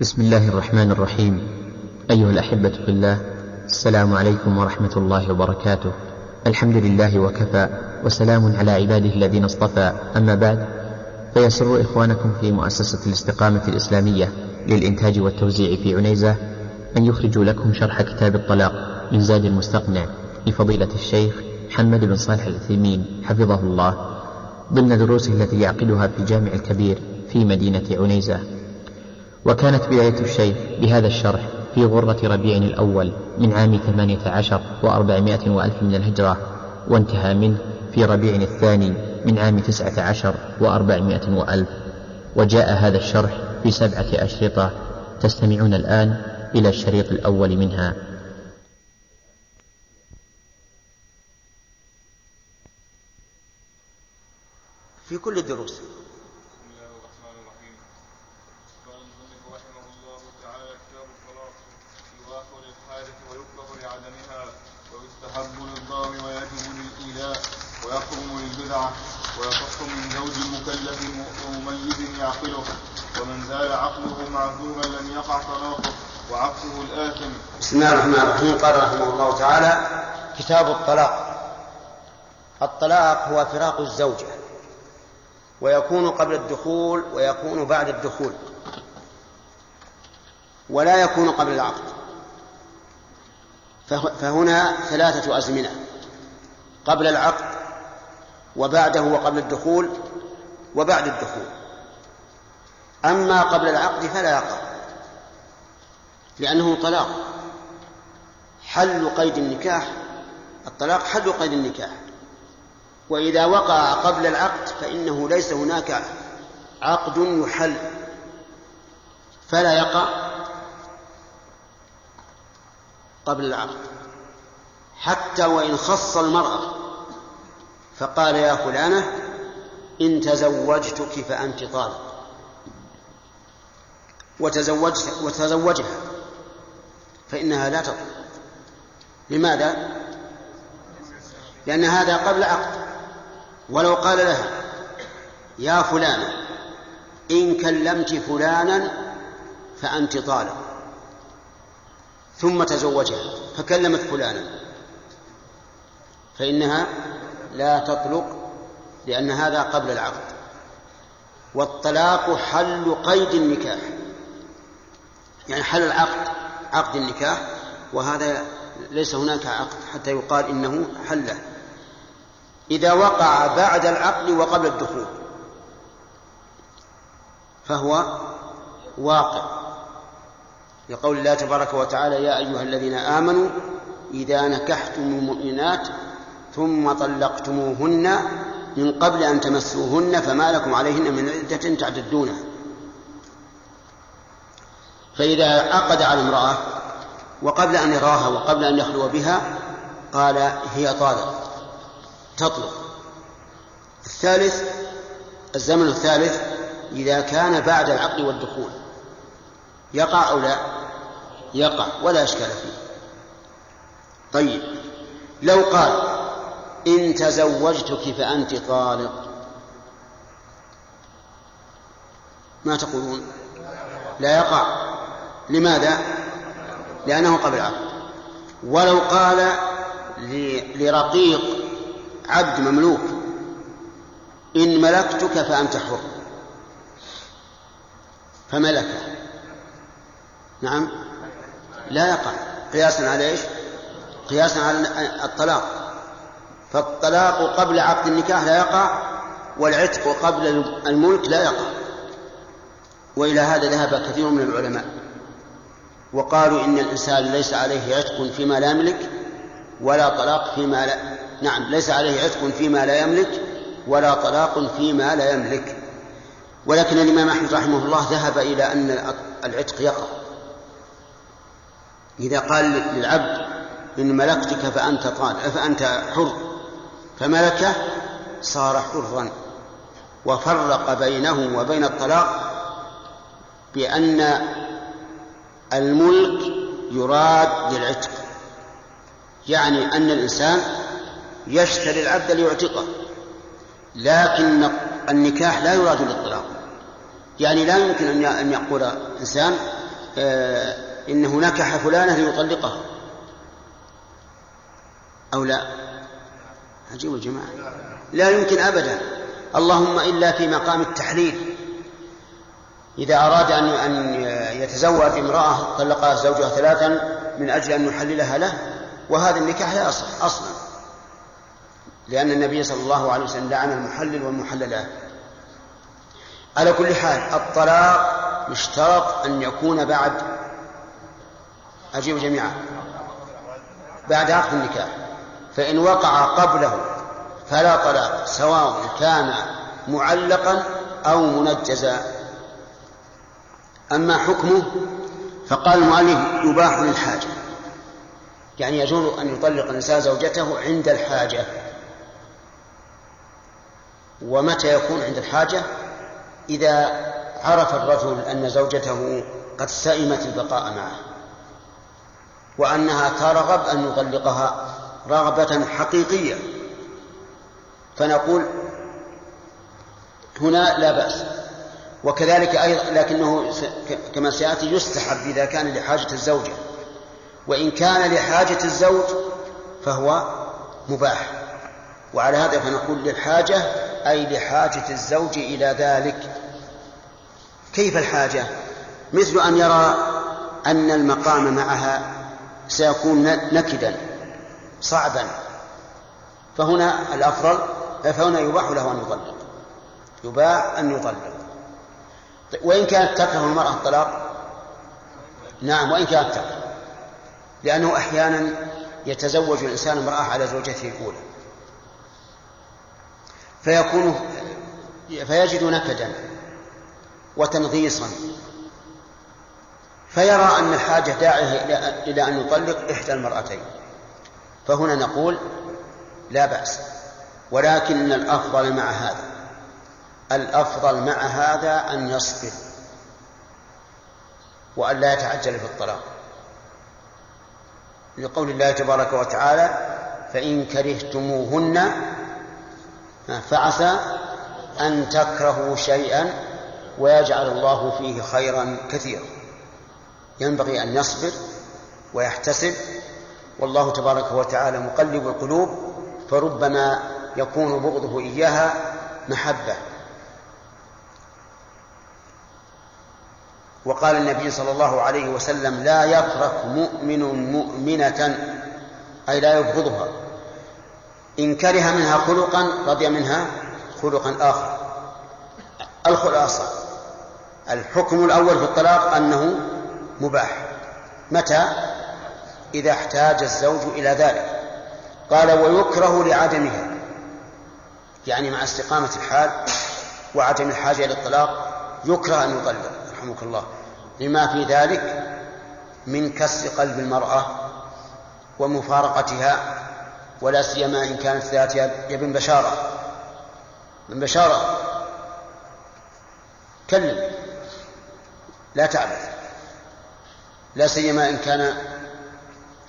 بسم الله الرحمن الرحيم. أيها الأحبة في الله السلام عليكم ورحمة الله وبركاته. الحمد لله وكفى وسلام على عباده الذين اصطفى. أما بعد فيسر إخوانكم في مؤسسة الاستقامة الإسلامية للإنتاج والتوزيع في عنيزة أن يخرجوا لكم شرح كتاب الطلاق من زاد المستقنع لفضيلة الشيخ محمد بن صالح العثيمين حفظه الله ضمن دروسه التي يعقدها في الجامع الكبير في مدينة عنيزة. وكانت بداية الشيخ بهذا الشرح في غرة ربيع الأول من عام ثمانية عشر وأربعمائة وألف من الهجرة وانتهى منه في ربيع الثاني من عام تسعة عشر وأربعمائة وألف. وجاء هذا الشرح في سبعة أشرطة تستمعون الآن إلى الشريط الأول منها. في كل الدروس بدعة ويصح من زوج مكلف ومميز يعقله ومن زال عقله معذورا لم يقع طلاقه وعكسه الآثم. بسم الله الرحمن الرحيم. قال رحمه الله تعالى كتاب الطلاق. الطلاق هو فراق الزوجة ويكون قبل الدخول ويكون بعد الدخول ولا يكون قبل العقد. فهنا ثلاثة أزمنة. قبل العقد وبعده وقبل الدخول وبعد الدخول. أما قبل العقد فلا يقع لأنه طلاق. حل قيد النكاح الطلاق حل قيد النكاح. وإذا وقع قبل العقد فإنه ليس هناك عقد يحل فلا يقع قبل العقد. حتى وإن خص المرأة فقال يا فلانة إن تزوجتك فأنت طالق. وتزوجت وتزوجها. فإنها لا تطلق. لماذا؟ لأن هذا قبل عقد. ولو قال لها يا فلانة إن كلمت فلانا فأنت طالق. ثم تزوجها فكلمت فلانا. فإنها لا تطلق لأن هذا قبل العقد. والطلاق حل قيد النكاح. يعني حل العقد عقد النكاح وهذا ليس هناك عقد حتى يقال إنه حله. إذا وقع بعد العقد وقبل الدخول فهو واقع. لقول الله تبارك وتعالى يا أيها الذين آمنوا إذا نكحتم المؤمنات ثم طلقتموهن من قبل أن تمسوهن فما لكم عليهن من عدة تعتدونها فإذا عقد على امرأة وقبل أن يراها وقبل أن يخلو بها قال هي طالق تطلق. الثالث الزمن الثالث إذا كان بعد العقد والدخول يقع أو لا؟ يقع ولا إشكال فيه. طيب لو قال إن تزوجتك فأنت طالق. ما تقولون؟ لا يقع. لماذا؟ لأنه قبل عقد ولو قال لرقيق عبد مملوك إن ملكتك فأنت حر. فملكه نعم. لا يقع. قياسا على إيش؟ قياسا على الطلاق. فالطلاق قبل عقد النكاح لا يقع والعتق قبل الملك لا يقع. وإلى هذا ذهب كثير من العلماء وقالوا إن الإنسان ليس عليه عتق فيما لا يملك ولا طلاق فيما لا نعم ليس عليه عتق فيما لا يملك ولا طلاق فيما لا يملك. ولكن الإمام أحمد رحمه الله ذهب إلى أن العتق يقع. إذا قال للعبد إن ملكتك فأنت طالق فأنت حر فملكه صار حرا وفرق بينه وبين الطلاق بأن الملك يراد للعتق يعني أن الإنسان يشتري العبد ليعتقه لكن النكاح لا يراد للطلاق. يعني لا يمكن أن يقول إنسان آه إنه نكح فلانة ليطلقها أو لا. عجيب يا جماعة لا يمكن أبدا. اللهم إلا في مقام التحليل. إذا أراد أن أن يتزوج امرأة طلقها زوجها ثلاثا من أجل أن يحللها له وهذا النكاح لا يصح أصلا. لأن النبي صلى الله عليه وسلم لعن المحلل والمحللات. على كل حال الطلاق يشترط أن يكون بعد أجيب جميعا. بعد عقد النكاح. فإن وقع قبله فلا طلاق سواء كان معلقا أو منجزا. أما حكمه فقال المؤلف يباح للحاجة يعني يجوز أن يطلق الإنسان زوجته عند الحاجة. ومتى يكون عند الحاجة؟ إذا عرف الرجل أن زوجته قد سئمت البقاء معه وأنها ترغب أن يطلقها رغبة حقيقية. فنقول هنا لا بأس. وكذلك أيضا لكنه كما سيأتي يستحب إذا كان لحاجة الزوجة وإن كان لحاجة الزوج فهو مباح. وعلى هذا فنقول للحاجة أي لحاجة الزوج إلى ذلك. كيف الحاجة؟ مثل أن يرى أن المقام معها سيكون نكدا. صعبا. فهنا الأفضل فهنا يباح له أن يطلق. يباح أن يطلق. وإن كانت تكره المرأة الطلاق؟ نعم وإن كانت تكره. لأنه أحيانا يتزوج الإنسان امرأة على زوجته الأولى. فيكون فيجد نكدا وتنغيصا. فيرى أن الحاجة داعية إلى أن يطلق إحدى المرأتين. فهنا نقول لا بأس ولكن الأفضل مع هذا الأفضل مع هذا أن يصبر وأن لا يتعجل في الطلاق. لقول الله تبارك وتعالى فإن كرهتموهن فعسى أن تكرهوا شيئا ويجعل الله فيه خيرا كثيرا. ينبغي أن يصبر ويحتسب والله تبارك وتعالى مقلب القلوب فربما يكون بغضه إياها محبة. وقال النبي صلى الله عليه وسلم لا يفرق مؤمن مؤمنة أي لا يبغضها. إن كره منها خلقا رضي منها خلقا آخر. الخلاصة. الحكم الأول في الطلاق أنه مباح. متى؟ إذا احتاج الزوج إلى ذلك. قال ويكره لعدمها يعني مع استقامة الحال وعدم الحاجة إلى الطلاق يكره أن يطلق رحمك الله. لما في ذلك من كسر قلب المرأة ومفارقتها ولا سيما إن كانت ذات يد بشارة. من بشارة. كلم. لا تعبث لا سيما إن كان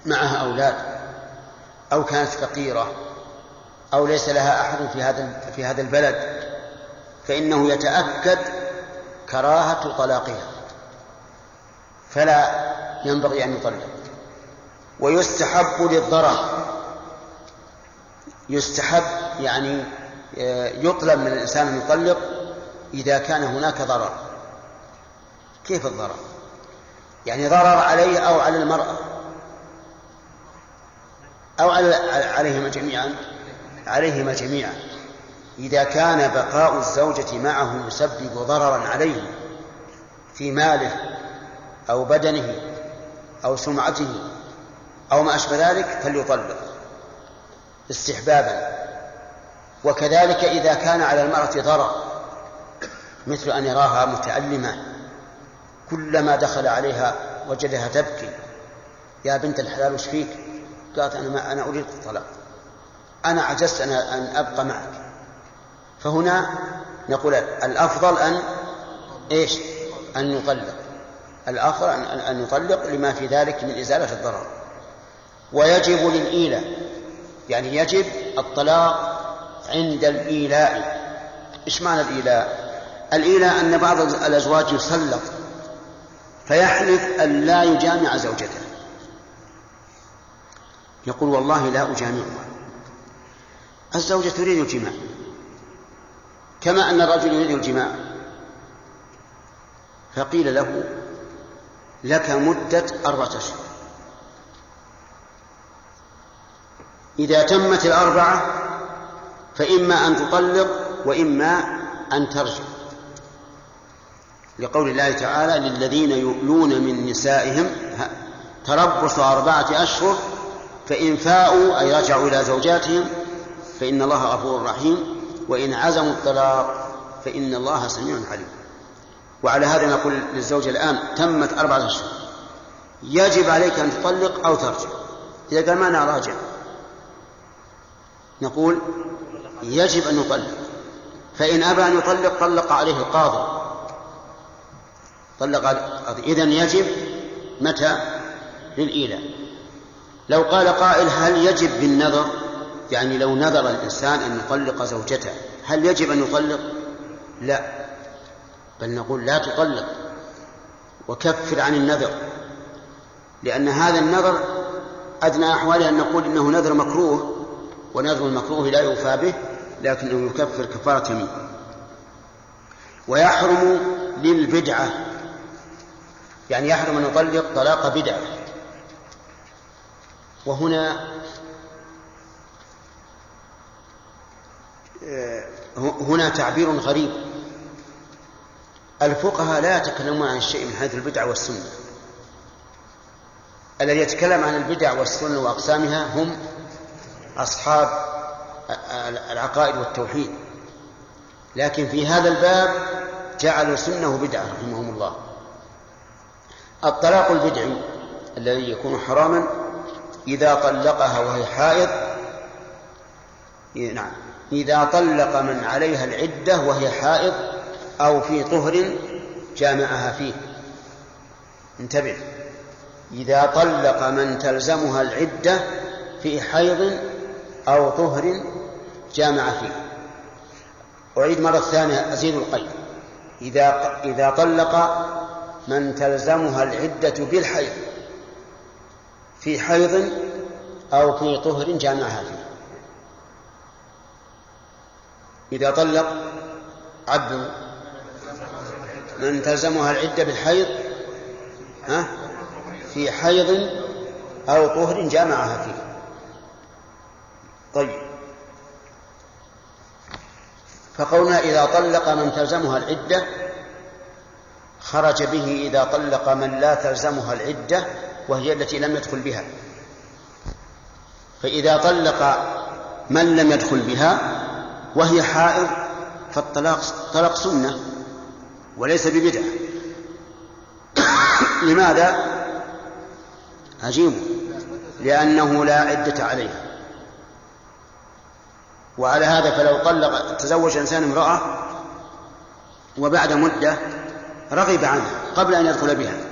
معها أولاد أو كانت فقيرة أو ليس لها أحد في هذا في هذا البلد فإنه يتأكد كراهة طلاقها. فلا ينبغي أن يطلق. ويستحب للضرر. يستحب يعني آه، يطلب من الإنسان أن يطلق إذا كان هناك ضرر. كيف الضرر؟ يعني ضرر عليه أو على المرأة؟ أو على عليهما جميعا؟ عليهما جميعا. إذا كان بقاء الزوجة معه يسبب ضررا عليه في ماله أو بدنه أو سمعته أو ما أشبه ذلك فليطلق استحبابا. وكذلك إذا كان على المرأة ضرر مثل أن يراها متألمة كلما دخل عليها وجدها تبكي. يا بنت الحلال وش فيك؟ قالت أنا ما أنا أريد الطلاق. أنا عجزت أنا أن أبقى معك. فهنا نقول الأفضل أن إيش؟ أن يطلق الأفضل أن يطلق لما في ذلك من إزالة الضرر. ويجب للإيلة يعني يجب الطلاق عند الإيلاء. إيش معنى الإيلاء؟ الإيلاء أن بعض الأزواج يسلط فيحلف أن لا يجامع زوجته. يقول والله لا أجامعها. الزوجة تريد الجماع. كما أن الرجل يريد الجماع. فقيل له لك مدة أربعة أشهر إذا تمت الأربعة فإما أن تطلق وإما أن ترجع. لقول الله تعالى للذين يؤلون من نسائهم تربص أربعة أشهر فإن فاءوا أي رجعوا إلى زوجاتهم فإن الله غفور رحيم وإن عزموا الطلاق فإن الله سميع عليم. وعلى هذا نقول للزوجة الآن تمت أربعة أشهر. يجب عليك أن تطلق أو ترجع. إذا قال ما أنا راجع؟ نقول يجب أن يطلق. فإن أبى أن يطلق طلق عليه القاضي. طلق القاضي. إذن يجب متى؟ للإيلاء. لو قال قائل هل يجب بالنظر؟ يعني لو نذر الإنسان أن يطلق زوجته هل يجب أن يطلق؟ لا. بل نقول لا تطلق. وكفر عن النذر. لأن هذا النذر أدنى أحواله أن نقول إنه نذر مكروه ونذر المكروه لا يوفى به لكنه يكفر كفارة يمين ويحرم للبدعة. يعني يحرم أن يطلق طلاق بدعة. وهنا هنا تعبير غريب. الفقهاء لا يتكلمون عن الشيء من حيث البدعة والسنة. الذي يتكلم عن البدع والسنة وأقسامها هم أصحاب العقائد والتوحيد. لكن في هذا الباب جعلوا سنة بدعة رحمهم الله. الطلاق البدعي الذي يكون حراما إذا طلقها وهي حائض نعم إذا طلق من عليها العدة وهي حائض أو في طهر جامعها فيه. انتبه. إذا طلق من تلزمها العدة في حيض أو طهر جامع فيه. أعيد مرة ثانية أزيد القيد. إذا إذا طلق من تلزمها العدة بالحيض في حيض أو في طهر جامعها فيه. إذا طلق عبد من تلزمها العدة بالحيض ها في حيض أو طهر جامعها فيه. طيب. فقولنا إذا طلق من تلزمها العدة خرج به إذا طلق من لا تلزمها العدة وهي التي لم يدخل بها. فإذا طلق من لم يدخل بها وهي حائض فالطلاق طلاق سنة وليس ببدعة. لماذا؟ عجيب. لأنه لا عدة عليها. وعلى هذا فلو طلق تزوج إنسان امرأة وبعد مدة رغب عنها قبل أن يدخل بها.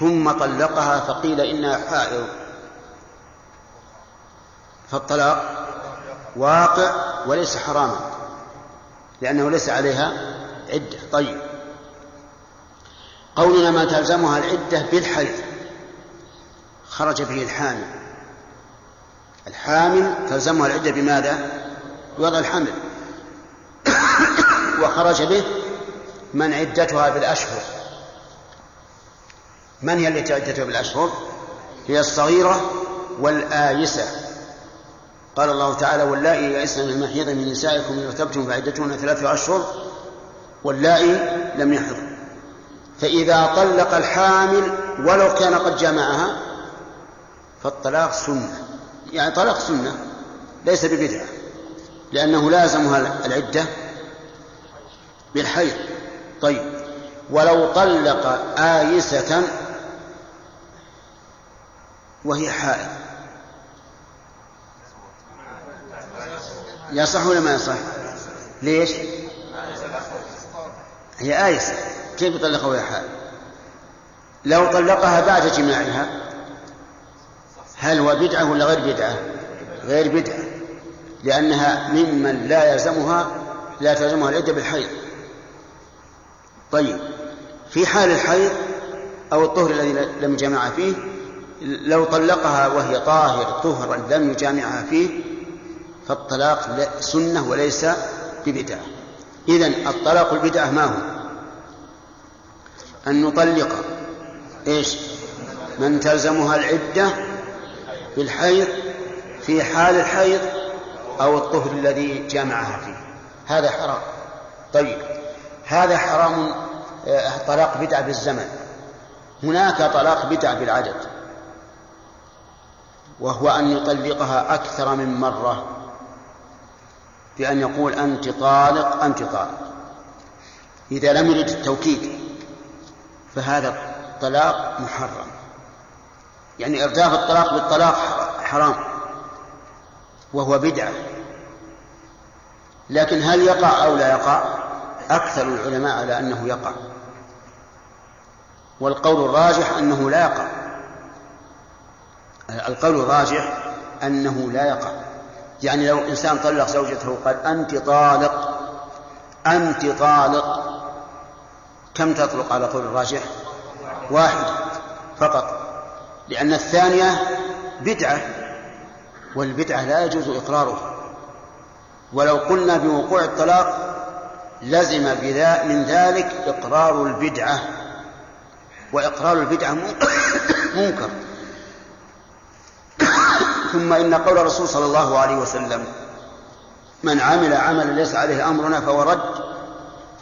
ثم طلقها فقيل إنها حائض. فالطلاق واقع وليس حراما لأنه ليس عليها عدة. طيب. قولنا ما تلزمها العدة بالحيض. خرج به الحامل. الحامل تلزمها العدة بماذا؟ بوضع الحمل. وخرج به من عدتها بالأشهر من هي التي عدتها بالأشهر؟ هي الصغيرة والآيسة. قال الله تعالى واللائي يئسن من المحيض من نسائكم إن ارتبتم فعدتهن ثلاثة أشهر واللائي لم يحض فإذا طلق الحامل ولو كان قد جمعها فالطلاق سنة. يعني طلاق سنة ليس ببدعة لأنه لازمها العدة بالحيض. طيب ولو طلق آيسة وهي حائض يصح ولا ما يصح؟ ليش؟ هي آيسة كيف يطلقها وهي حائض؟ لو طلقها بعد جماعها هل هو بدعة ولا غير بدعة؟ غير بدعة لأنها ممن لا يلزمها لا تلزمها العدة بالحيض طيب في حال الحيض أو الطهر الذي لم يجامعها فيه لو طلقها وهي طاهر طهرا لم يجامعها فيه فالطلاق سنة وليس ببدعة. إذا الطلاق البدعة ما هو؟ أن نطلق إيش؟ من تلزمها العدة بالحيض في حال الحيض أو الطهر الذي جامعها فيه. هذا حرام. طيب هذا حرام آه، طلاق بدعة بالزمن. هناك طلاق بدعة بالعدد. وهو أن يطلقها أكثر من مرة بأن يقول أنت طالق أنت طالق. إذا لم يرد التوكيد فهذا طلاق محرم. يعني إرداف الطلاق بالطلاق حرام وهو بدعة. لكن هل يقع أو لا يقع؟ أكثر العلماء على أنه يقع. والقول الراجح أنه لا يقع. القول الراجح أنه لا يقع. يعني لو إنسان طلق زوجته قال أنت طالق أنت طالق كم تطلق على قول الراجح؟ واحد فقط. لأن الثانية بدعة والبدعة لا يجوز إقرارها ولو قلنا بوقوع الطلاق لزم من ذلك إقرار البدعة. وإقرار البدعة منكر. ثم إن قول الرسول صلى الله عليه وسلم من عمل عملا ليس عليه أمرنا فهو رد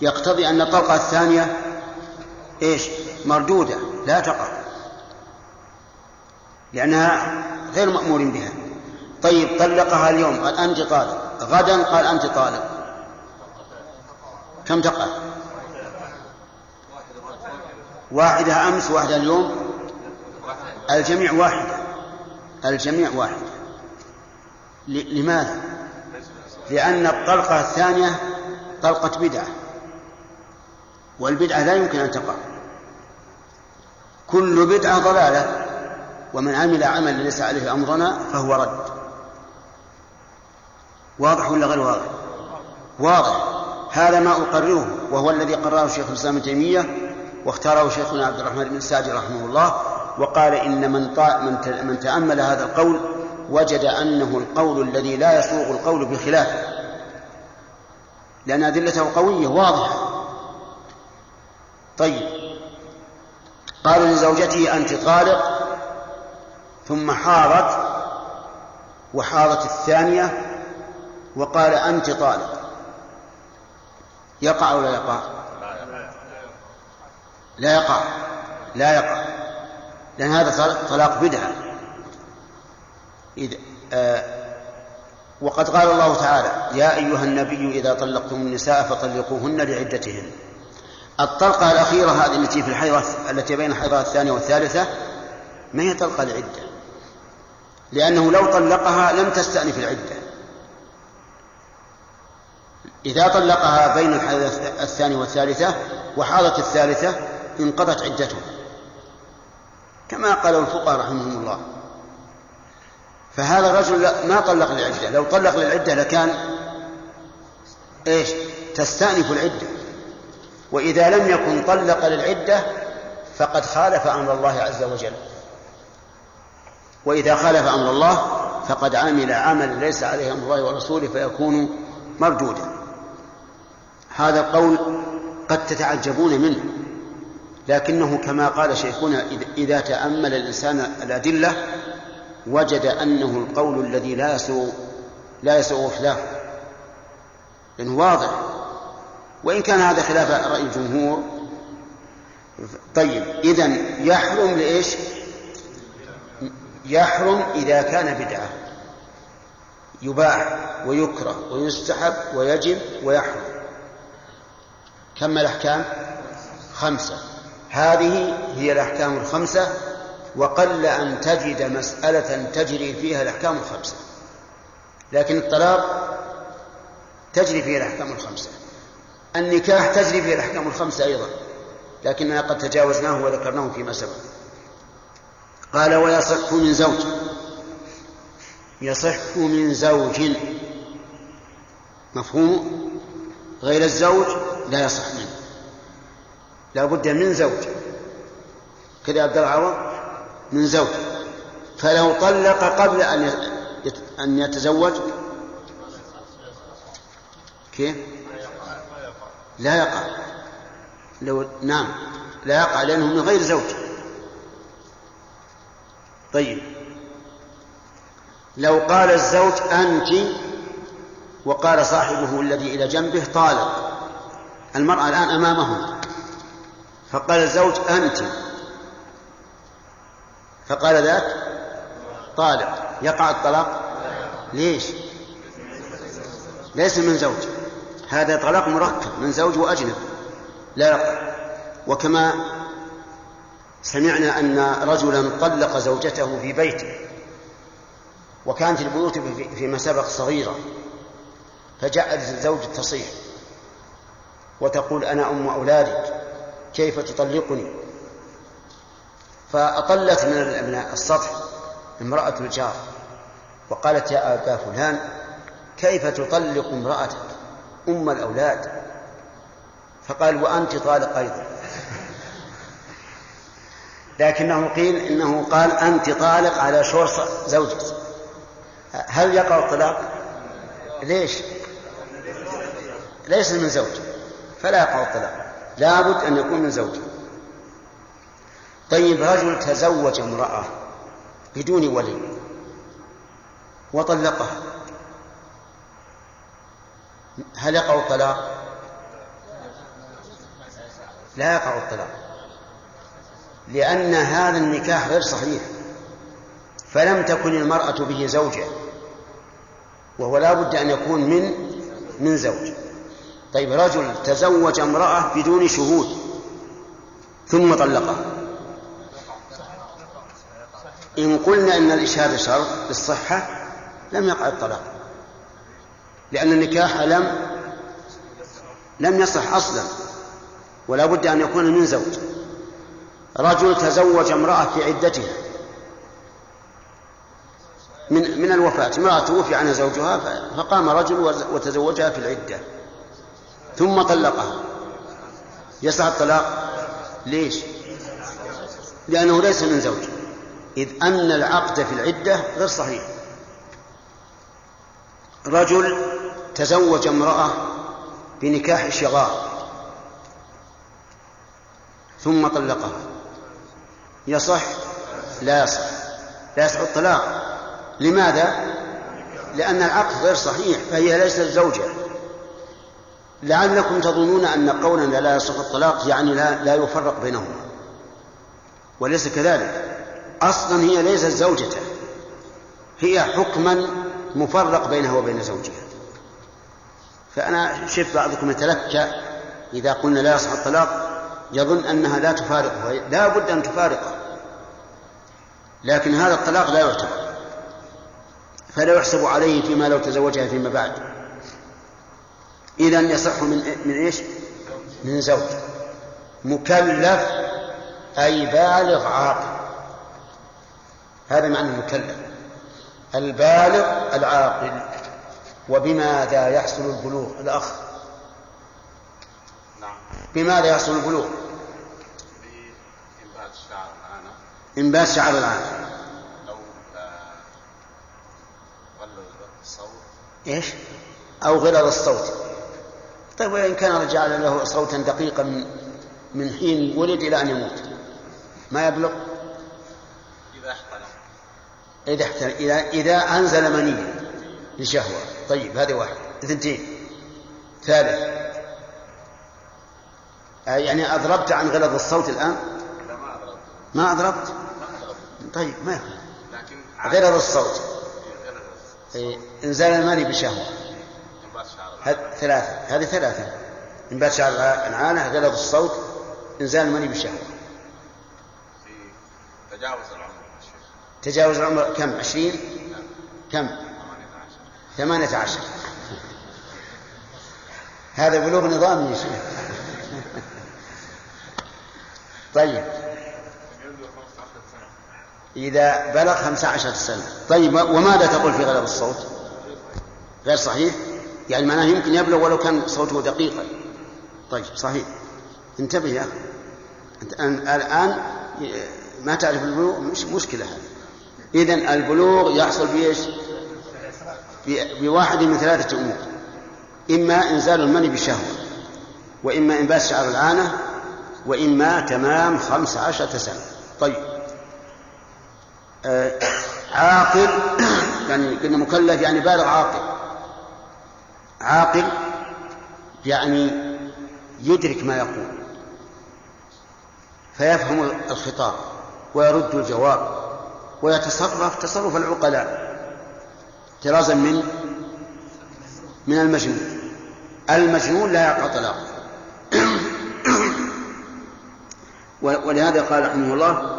يقتضي أن الطلقة الثانية إيش؟ مردودة لا تقع. لأنها غير مأمور بها. طيب طلقها اليوم قال أنت طالق. غدا قال أنت طالق. كم تقع؟ واحدة أمس واحدة اليوم؟ الجميع واحدة. الجميع واحدة لماذا؟ لأن الطلقة الثانية طلقة بدعة والبدعة لا يمكن أن تقع. كل بدعة ضلالة ومن عمل عملا ليس عليه أمرنا فهو رد. واضح ولا غير واضح؟ واضح. هذا ما أقرره وهو الذي قرره شيخ الإسلام ابن تيمية واختاره شيخنا عبد الرحمن بن سعدي رحمه الله وقال إن من, من, من تأمل هذا القول وجد أنه القول الذي لا يسوغ القول بخلافه لأن أدلته قوية واضحة. طيب. قال لزوجته أنت طالق ثم حاضت وحاضت الثانية وقال أنت طالق. يقع أو لا يقع؟ لا يقع. لا يقع. لأن هذا طلاق بدعة. إذ آه وقد قال الله تعالى يا أيها النبي إذا طلقتم النساء فطلقوهن لعدتهن. الطلقة الأخيرة هذه التي في الحيضة التي بين الحيضة الثانية والثالثة ما هي طلقة لعدة؟ لأنه لو طلقها لم تستأنف العدة. إذا طلقها بين الحيض الثانية والثالثة وحاضت الثالثة انقضت عدته كما قال الفقهاء رحمهم الله. فهذا الرجل ما طلق للعدة. لو طلق للعدة لكان إيش؟ تستأنف العدة. وإذا لم يكن طلق للعدة فقد خالف أمر الله عز وجل. وإذا خالف أمر الله فقد عمل عملا ليس عليه أمر الله ورسوله فيكون مردودا. هذا القول قد تتعجبون منه. لكنه كما قال شيخنا إذا تأمل الإنسان الأدلة وجد أنه القول الذي لا يسوء لا يسوء خلافه لأنه واضح. وإن كان هذا خلاف رأي الجمهور طيب إذا يحرم لإيش؟ يحرم إذا كان بدعة. يباح ويكره ويستحب ويجب ويحرم. كم الأحكام؟ خمسة. هذه هي الأحكام الخمسة وقل أن تجد مسألة تجري فيها الأحكام الخمسة. لكن الطلاق تجري فيه الأحكام الخمسة. النكاح تجري فيه الأحكام الخمسة أيضا لكننا قد تجاوزناه وذكرناه فيما سبق. قال ويصح من زوج. يصح من زوج. مفهوم؟ غير الزوج لا يصح منه. لا بد من زوج. كذا عبد العوض من زوج. فلو طلق قبل أن أن يتزوج كيف؟ لا يقع. لو نعم لا يقع لأنه من غير زوج. طيب. لو قال الزوج أنت وقال صاحبه الذي إلى جنبه طالق المرأة الآن أمامهم فقال الزوج أنت. فقال ذاك طالق. يقع الطلاق؟ ليش؟ ليس من زوج. هذا طلاق مركب من زوج وأجنب. لا يقع. وكما سمعنا أن رجلا طلق زوجته في بيته. وكانت البيوت فيما سبق صغيرة. فجاءت الزوج تصيح وتقول أنا أم أولادك. كيف تطلقني؟ فأطلت من السطح امرأة الجار وقالت يا أبا فلان كيف تطلق امرأتك؟ أم الأولاد. فقال وأنت طالق أيضا. لكنه قيل إنه قال أنت طالق على شور زوجك. هل يقع الطلاق؟ ليش؟ ليس من زوج فلا يقع الطلاق. لابد أن يكون من زوج طيب رجل تزوج امرأة بدون ولي وطلقها هل يقع الطلاق؟ لا يقع الطلاق لأن هذا النكاح غير صحيح فلم تكن المرأة به زوجة وهو لا بد أن يكون من من زوج. طيب رجل تزوج امرأة بدون شهود ثم طلقها. إن قلنا إن الإشهاد شرط للصحة لم يقع الطلاق لأن النكاح لم لم يصح أصلا ولا بد أن يكون من زوج. رجل تزوج امرأة في عدتها من من الوفاة امرأة توفي عنها زوجها فقام رجل وتزوجها في العدة. ثم طلقها. يصح الطلاق؟ ليش؟ لأنه ليس من زوج. إذ أن العقد في العدة غير صحيح. رجل تزوج امرأة بنكاح شغار ثم طلقها. يصح؟ لا يصح. لا يصح الطلاق. لماذا؟ لأن العقد غير صحيح فهي ليست زوجة. لعلكم تظنون أن قولنا لا يصح الطلاق يعني لا, لا يفرق بينهما. وليس كذلك. أصلا هي ليست زوجته. هي حكما مفرق بينها وبين زوجها. فأنا شفت بعضكم يتلكى إذا قلنا لا يصح الطلاق يظن أنها لا تفارقه لا بد أن تفارقه لكن هذا الطلاق لا يعتبر. فلا يحسب عليه فيما لو تزوجها فيما بعد. إذا يصح من من إيش؟ من زوج. مكلف أي بالغ عاقل. هذا معنى المكلف. البالغ العاقل. وبماذا يحصل البلوغ؟ الأخ. نعم. بماذا يحصل البلوغ؟ بإنبات شعر العانة إنبات شعر العانة أو غلظ الصوت. إيش؟ أو غلظ الصوت. طيب وإن كان جعل له صوتا دقيقا من من حين ولد إلى أن يموت. ما يبلغ؟ إذا احتلم إذا احتلم إذا إذا أنزل منيا لشهوة. طيب هذه واحد. اثنتين ثالث. يعني أضربت عن غلظ الصوت الآن؟ ما أضربت. طيب ما يخالف. غلظ الصوت. إيه، إنزال المني بشهوة. ثلاثة. هذه ثلاثة. انبات شعر العانة غلظ الصوت إنزال المني بشهوة تجاوز العمر. تجاوز العمر كم؟ عشرين؟ كم؟ ثمانية عشر. هذا بلوغ نظام يا شيخ. طيب. إذا بلغ خمسة عشر سنة. طيب وماذا تقول في غلب الصوت؟ غير صحيح؟ يعني معناه يمكن يبلغ ولو كان صوته دقيقا. طيب صحيح. انتبه يا أخي. الآن ما تعرف البلوغ؟ مش مشكلة هذه. إذا البلوغ يحصل بإيش؟ بواحد من ثلاثة أمور. إما إنزال المني بشهوة وإما إنبات شعر العانة وإما تمام خمس عشرة سنة. طيب. آه عاقل يعني قلنا مكلف يعني بالغ عاقل. عاقل يعني يدرك ما يقول فيفهم الخطاب ويرد الجواب ويتصرف تصرف العقلاء احترازا من من المجنون. المجنون لا يقع طلاقه. ولهذا قال رحمه الله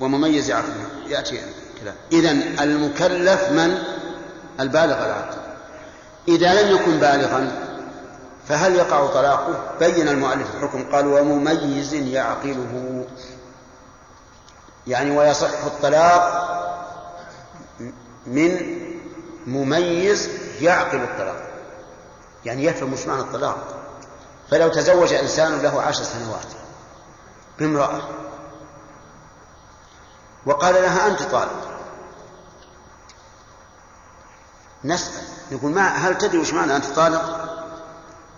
ومميز عقله يأتي كلام إذا المكلف من؟ البالغ العاقل. إذا لم يكن بالغا فهل يقع طلاقه؟ بين المؤلف الحكم قال ومميز يعقله. يعني ويصح الطلاق من مميز يعقل الطلاق. يعني يفهم مش معنى الطلاق. فلو تزوج إنسان له عشر سنوات بامرأة وقال لها أنت طالق. نسأل. نقول ما هل تدري وش معنى أنت طالق؟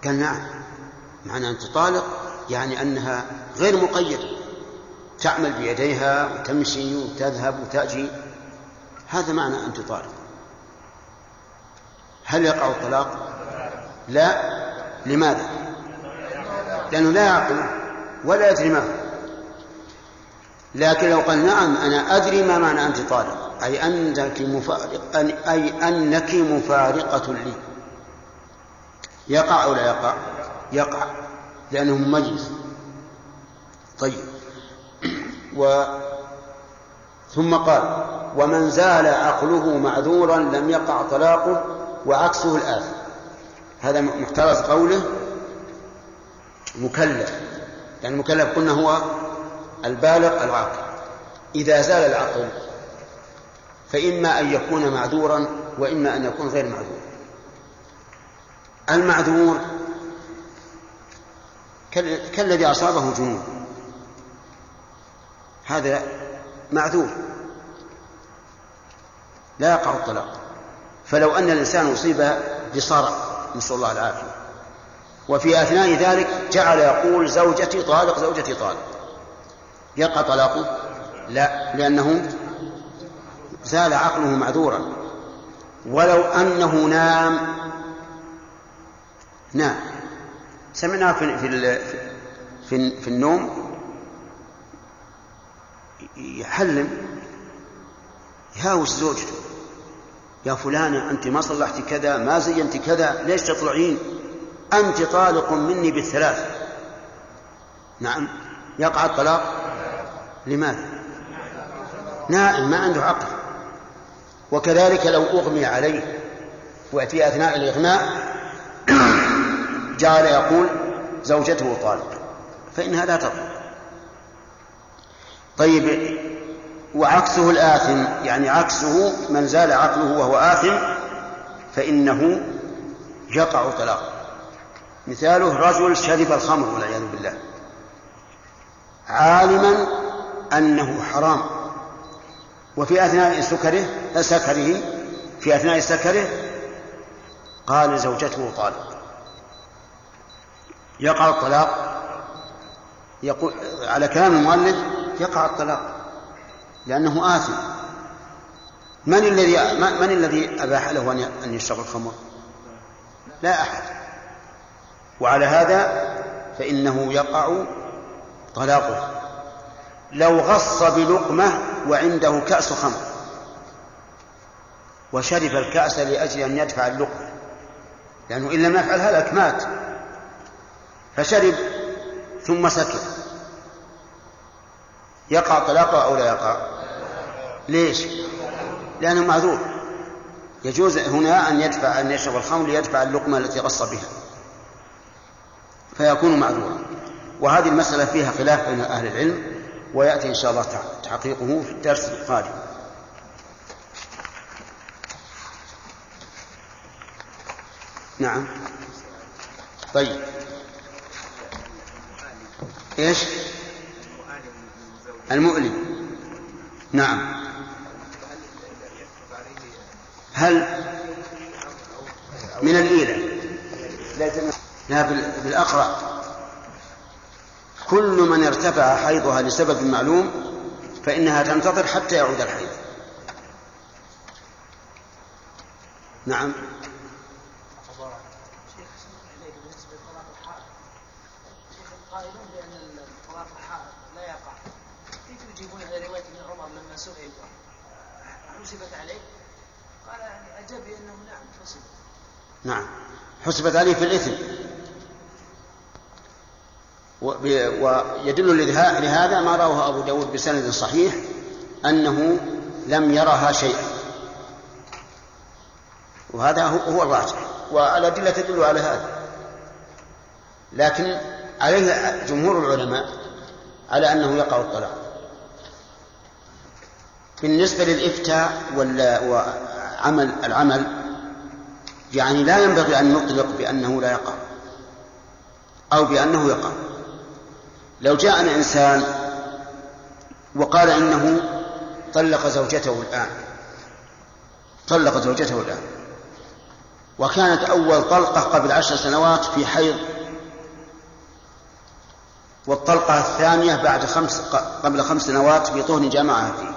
قال نعم. معنى أنت طالق يعني أنها غير مقيدة. تعمل بيديها وتمشي وتذهب وتأتي. هذا معنى أنت طالق. هل يقع الطلاق؟ لا. لماذا؟ لأنه لا يعقل ولا يدري ما هو لكن لو قال نعم أنا أدري ما معنى أنت طالق. أي أنك مفارق أي أنك مفارقة لي. يقع أو لا يقع؟ يقع لأنه مميز طيب. و ثم قال ومن زال عقله معذورا لم يقع طلاقه وعكسه الآثم هذا محترز قوله مكلف. يعني المكلف قلنا هو البالغ العاقل. إذا زال العقل فإما أن يكون معذورا وإما أن يكون غير معذور. المعذور كالذي أصابه جنون. هذا معذور. لا يقع الطلاق. فلو أن الإنسان أصيب بصرع نسأل الله العافية. وفي أثناء ذلك جعل يقول زوجتي طالق زوجتي طالق. يقع طلاقه؟ لا لأنه زال عقله معذورا. ولو أنه نام نام. سمعناه في في في, في النوم يحلم يهاوش زوجته. يا فلانة أنت ما صلحت كذا ما زينت كذا ليش تطلعين؟ أنت طالق مني بالثلاث. نعم يقع الطلاق؟ لماذا؟ نائم ما عنده عقل. وكذلك لو أغمي عليه وفي أثناء الإغماء جعل يقول زوجته طالق. فإنها لا تطلق. طيب وعكسه الآثم يعني عكسه من زال عقله وهو آثم فإنه يقع طلاق مثاله رجل شرب الخمر والعياذ بالله. عالما أنه حرام. وفي أثناء سكره سكره في أثناء سكره قال زوجته طالق. يقع الطلاق. يقول على كلام المؤلف يقع الطلاق لأنه آثم. من الذي من الذي أباح له أن يشرب الخمر؟ لا أحد. وعلى هذا فإنه يقع طلاقه. لو غص بلقمة وعنده كأس خمر وشرب الكأس لأجل أن يدفع اللقمة لأنه إن لم يفعل هلك مات. فشرب ثم سكر. يقع طلاقه أو لا يقع؟ ليش؟ لأنه معذور. يجوز هنا أن يدفع أن يشرب الخمر ليدفع اللقمة التي غص بها. فيكون معذورا. وهذه المسألة فيها خلاف بين أهل العلم. ويأتي إن شاء الله تحقيقه في الدرس القادم. نعم. طيب. إيش؟ المؤلم. نعم. هل من الإيلة؟ لا بالأقرأ. كل من ارتفع حيضها لسبب معلوم فإنها تنتظر حتى يعود الحيض. نعم. نعم. حسبت عليه في الإثم. ويدل لهذا ما رواه أبو داود بسند صحيح أنه لم يرها شيئا. وهذا هو الراجح. والأدلة تدل على هذا. لكن عليه جمهور العلماء على أنه يقع الطلاق. بالنسبة للإفتاء وعمل العمل يعني لا ينبغي أن نطلق بأنه لا يقع أو بأنه يقع. لو جاءنا إنسان وقال إنه طلق زوجته الآن طلق زوجته الآن وكانت أول طلقة قبل عشر سنوات في حيض والطلقة الثانية بعد خمس قبل خمس سنوات في طهن جامعها فيه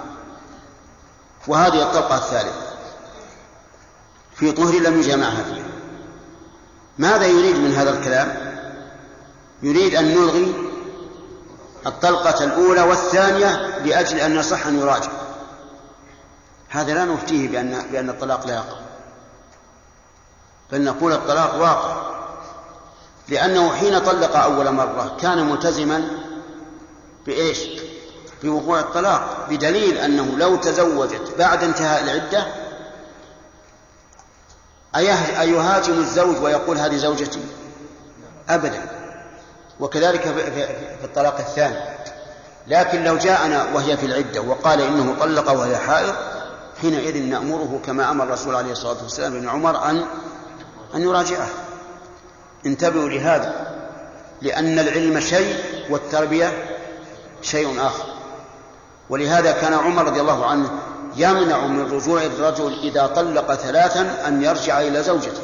وهذه الطلقة الثالثة في طهر لم يجامعها فيه. ماذا يريد من هذا الكلام؟ يريد أن نلغي الطلقة الأولى والثانية لأجل أن يصح أن يراجع. هذا لا نفتيه بأن بأن الطلاق لا يقع. بل نقول الطلاق واقع. لأنه حين طلق أول مرة كان ملتزما بإيش؟ بوقوع الطلاق بدليل أنه لو تزوجت بعد انتهاء العدة أيهاجم الزوج ويقول هذه زوجتي؟ أبدا. وكذلك في الطلاق الثاني. لكن لو جاءنا وهي في العدة وقال إنه طلق وهي حائض حينئذ نأمره كما أمر الرسول عليه الصلاة والسلام بن عمر أن أن يراجعه. انتبهوا لهذا لأن العلم شيء والتربية شيء آخر. ولهذا كان عمر رضي الله عنه يمنع من رجوع الرجل إذا طلق ثلاثا أن يرجع إلى زوجته.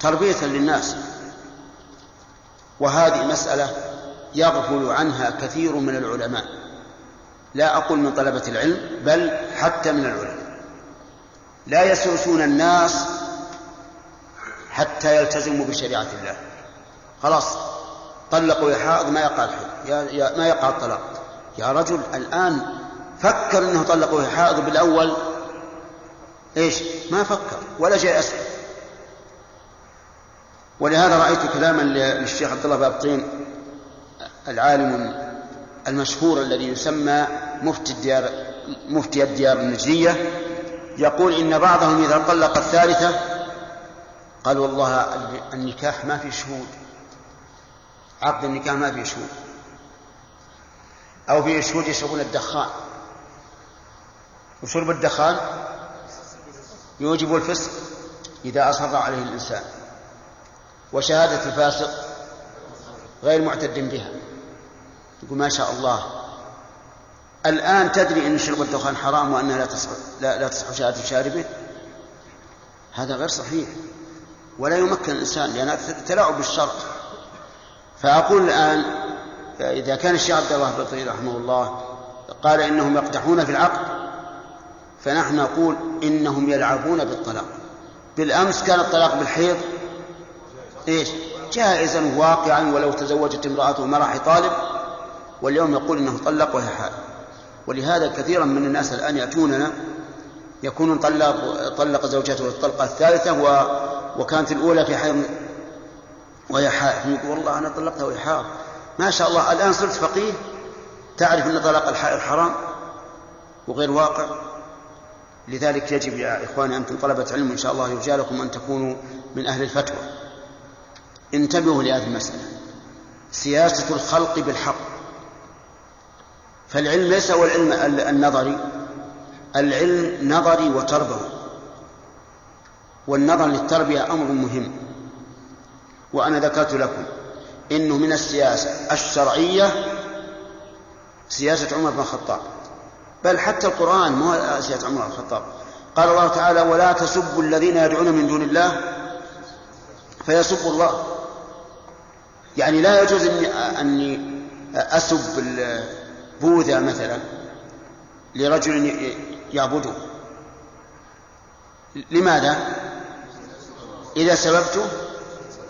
تربية للناس. وهذه مسألة يغفل عنها كثير من العلماء. لا أقول من طلبة العلم بل حتى من العلماء. لا يسوسون الناس حتى يلتزموا بشريعة الله. خلاص طلقوا يا حائض ما يقع الحيض ما يقع الطلاق. يا رجل الآن فكر إنه طلق وهي حائض بالأول. إيش؟ ما فكر ولا جاء أسأل. ولهذا رأيت كلاما للشيخ عبد الله بابطين العالم المشهور الذي يسمى مفتي الديار مفتي الديار النجدية يقول إن بعضهم إذا طلق الثالثة قال والله النكاح ما في شهود عقد النكاح ما في شهود أو في شهود يشربون الدخان. وشرب الدخان؟ يوجب الفسق إذا أصر عليه الإنسان. وشهادة الفاسق غير معتد بها. يقول ما شاء الله. الآن تدري أن شرب الدخان حرام وأنها لا تصح لا, لا تصح شهادة شاربه هذا غير صحيح. ولا يمكن الإنسان لأن تلاعب بالشرع. فأقول الآن إذا كان الشيخ عبد الله بن رحمه الله قال إنهم يقدحون في العقد فنحن نقول إنهم يلعبون بالطلاق. بالأمس كان الطلاق بالحيض إيش؟ جائزا واقعا ولو تزوجت امرأته مرح طالب واليوم يقول إنه طلق وهي حال ولهذا كثيرا من الناس الآن يأتوننا يكون طلق طلق زوجته الطلقة الثالثة و وكانت الأولى في حيض وهي حائض. يقول والله أنا طلقتها وهي حائض. ما شاء الله الآن صرت فقيه تعرف أن طلاق الحائض حرام وغير واقع. لذلك يجب يا إخواني أنتم طلبة علم إن شاء الله يرجى لكم أن تكونوا من أهل الفتوى. انتبهوا لهذه المسألة. سياسة الخلق بالحق. فالعلم ليس هو العلم النظري العلم نظري وتربوي والنظر للتربية أمر مهم. وأنا ذكرت لكم إنه من السياسة الشرعية سياسة عمر بن الخطاب. بل حتى القرآن مو سياسة عمر بن الخطاب. قال الله تعالى ولا تسبوا الذين يدعون من دون الله فيسبوا الله. يعني لا يجوز أني, أني أسب بوذا مثلا لرجل يعبده. لماذا؟ إذا سببته